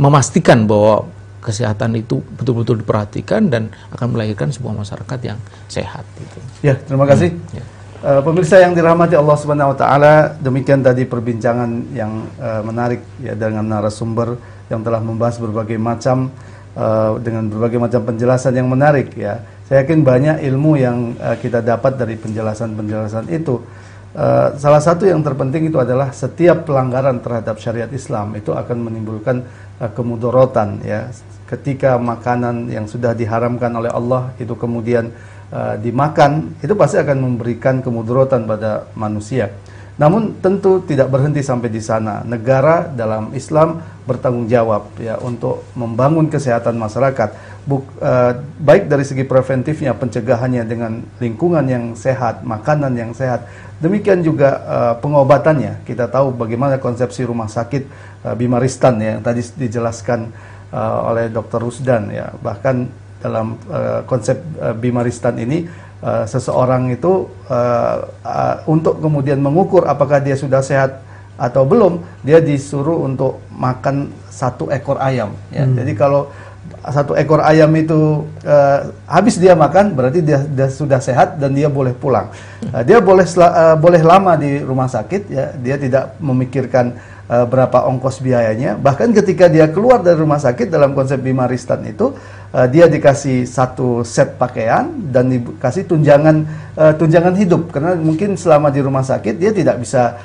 Speaker 5: memastikan bahwa kesehatan itu betul-betul diperhatikan dan akan melahirkan sebuah masyarakat yang sehat. Gitu.
Speaker 1: Ya, terima kasih. Hmm, ya. Uh, pemirsa yang dirahmati Allah Subhanahu Wa Taala, demikian tadi perbincangan yang uh, menarik ya dengan narasumber yang telah membahas berbagai macam uh, dengan berbagai macam penjelasan yang menarik ya. Saya yakin banyak ilmu yang uh, kita dapat dari penjelasan-penjelasan itu. Uh, salah satu yang terpenting itu adalah setiap pelanggaran terhadap syariat Islam itu akan menimbulkan uh, kemudorotan ya ketika makanan yang sudah diharamkan oleh Allah itu kemudian uh, dimakan itu pasti akan memberikan kemudorotan pada manusia. Namun tentu tidak berhenti sampai di sana. Negara dalam Islam bertanggung jawab ya untuk membangun kesehatan masyarakat. Buk, uh, baik dari segi preventifnya, pencegahannya dengan lingkungan yang sehat, makanan yang sehat, Demikian juga uh, pengobatannya. Kita tahu bagaimana konsepsi rumah sakit uh, Bimaristan ya, yang tadi dijelaskan oleh Dr. Rusdan ya. Bahkan dalam uh, konsep uh, Bimaristan ini uh, seseorang itu uh, uh, untuk kemudian mengukur apakah dia sudah sehat atau belum, dia disuruh untuk makan satu ekor ayam. Ya. Hmm. Jadi kalau satu ekor ayam itu uh, habis dia makan berarti dia, dia sudah sehat dan dia boleh pulang. Uh, dia boleh uh, boleh lama di rumah sakit ya, dia tidak memikirkan uh, berapa ongkos biayanya. Bahkan ketika dia keluar dari rumah sakit dalam konsep bimaristan itu uh, dia dikasih satu set pakaian dan dikasih tunjangan uh, tunjangan hidup karena mungkin selama di rumah sakit dia tidak bisa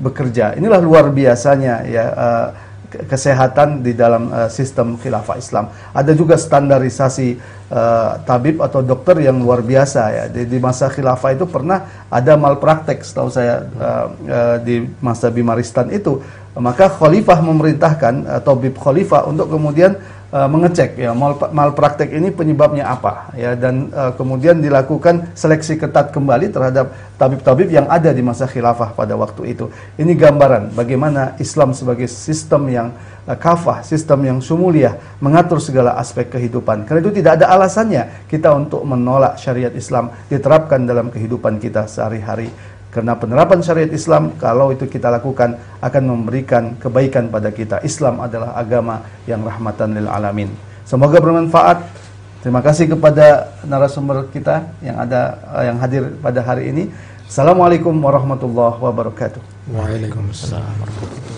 Speaker 1: bekerja. Inilah luar biasanya ya uh, kesehatan di dalam uh, sistem khilafah Islam. Ada juga standarisasi uh, tabib atau dokter yang luar biasa ya. Di, di masa khilafah itu pernah ada malpraktek setahu saya uh, uh, di masa Bimaristan itu. Maka khalifah memerintahkan uh, tabib khalifah untuk kemudian uh, mengecek ya mal malpraktek ini penyebabnya apa ya dan uh, kemudian dilakukan seleksi ketat kembali terhadap tabib-tabib yang ada di masa khilafah pada waktu itu. Ini gambaran bagaimana Islam sebagai sistem yang uh, kafah, sistem yang sumuliah mengatur segala aspek kehidupan. Karena itu tidak ada alasannya kita untuk menolak syariat Islam diterapkan dalam kehidupan kita sehari-hari. Karena penerapan syariat Islam kalau itu kita lakukan akan memberikan kebaikan pada kita. Islam adalah agama yang rahmatan lil alamin. Semoga bermanfaat. Terima kasih kepada narasumber kita yang ada yang hadir pada hari ini. Assalamualaikum warahmatullahi wabarakatuh.
Speaker 2: Waalaikumsalam warahmatullahi wabarakatuh.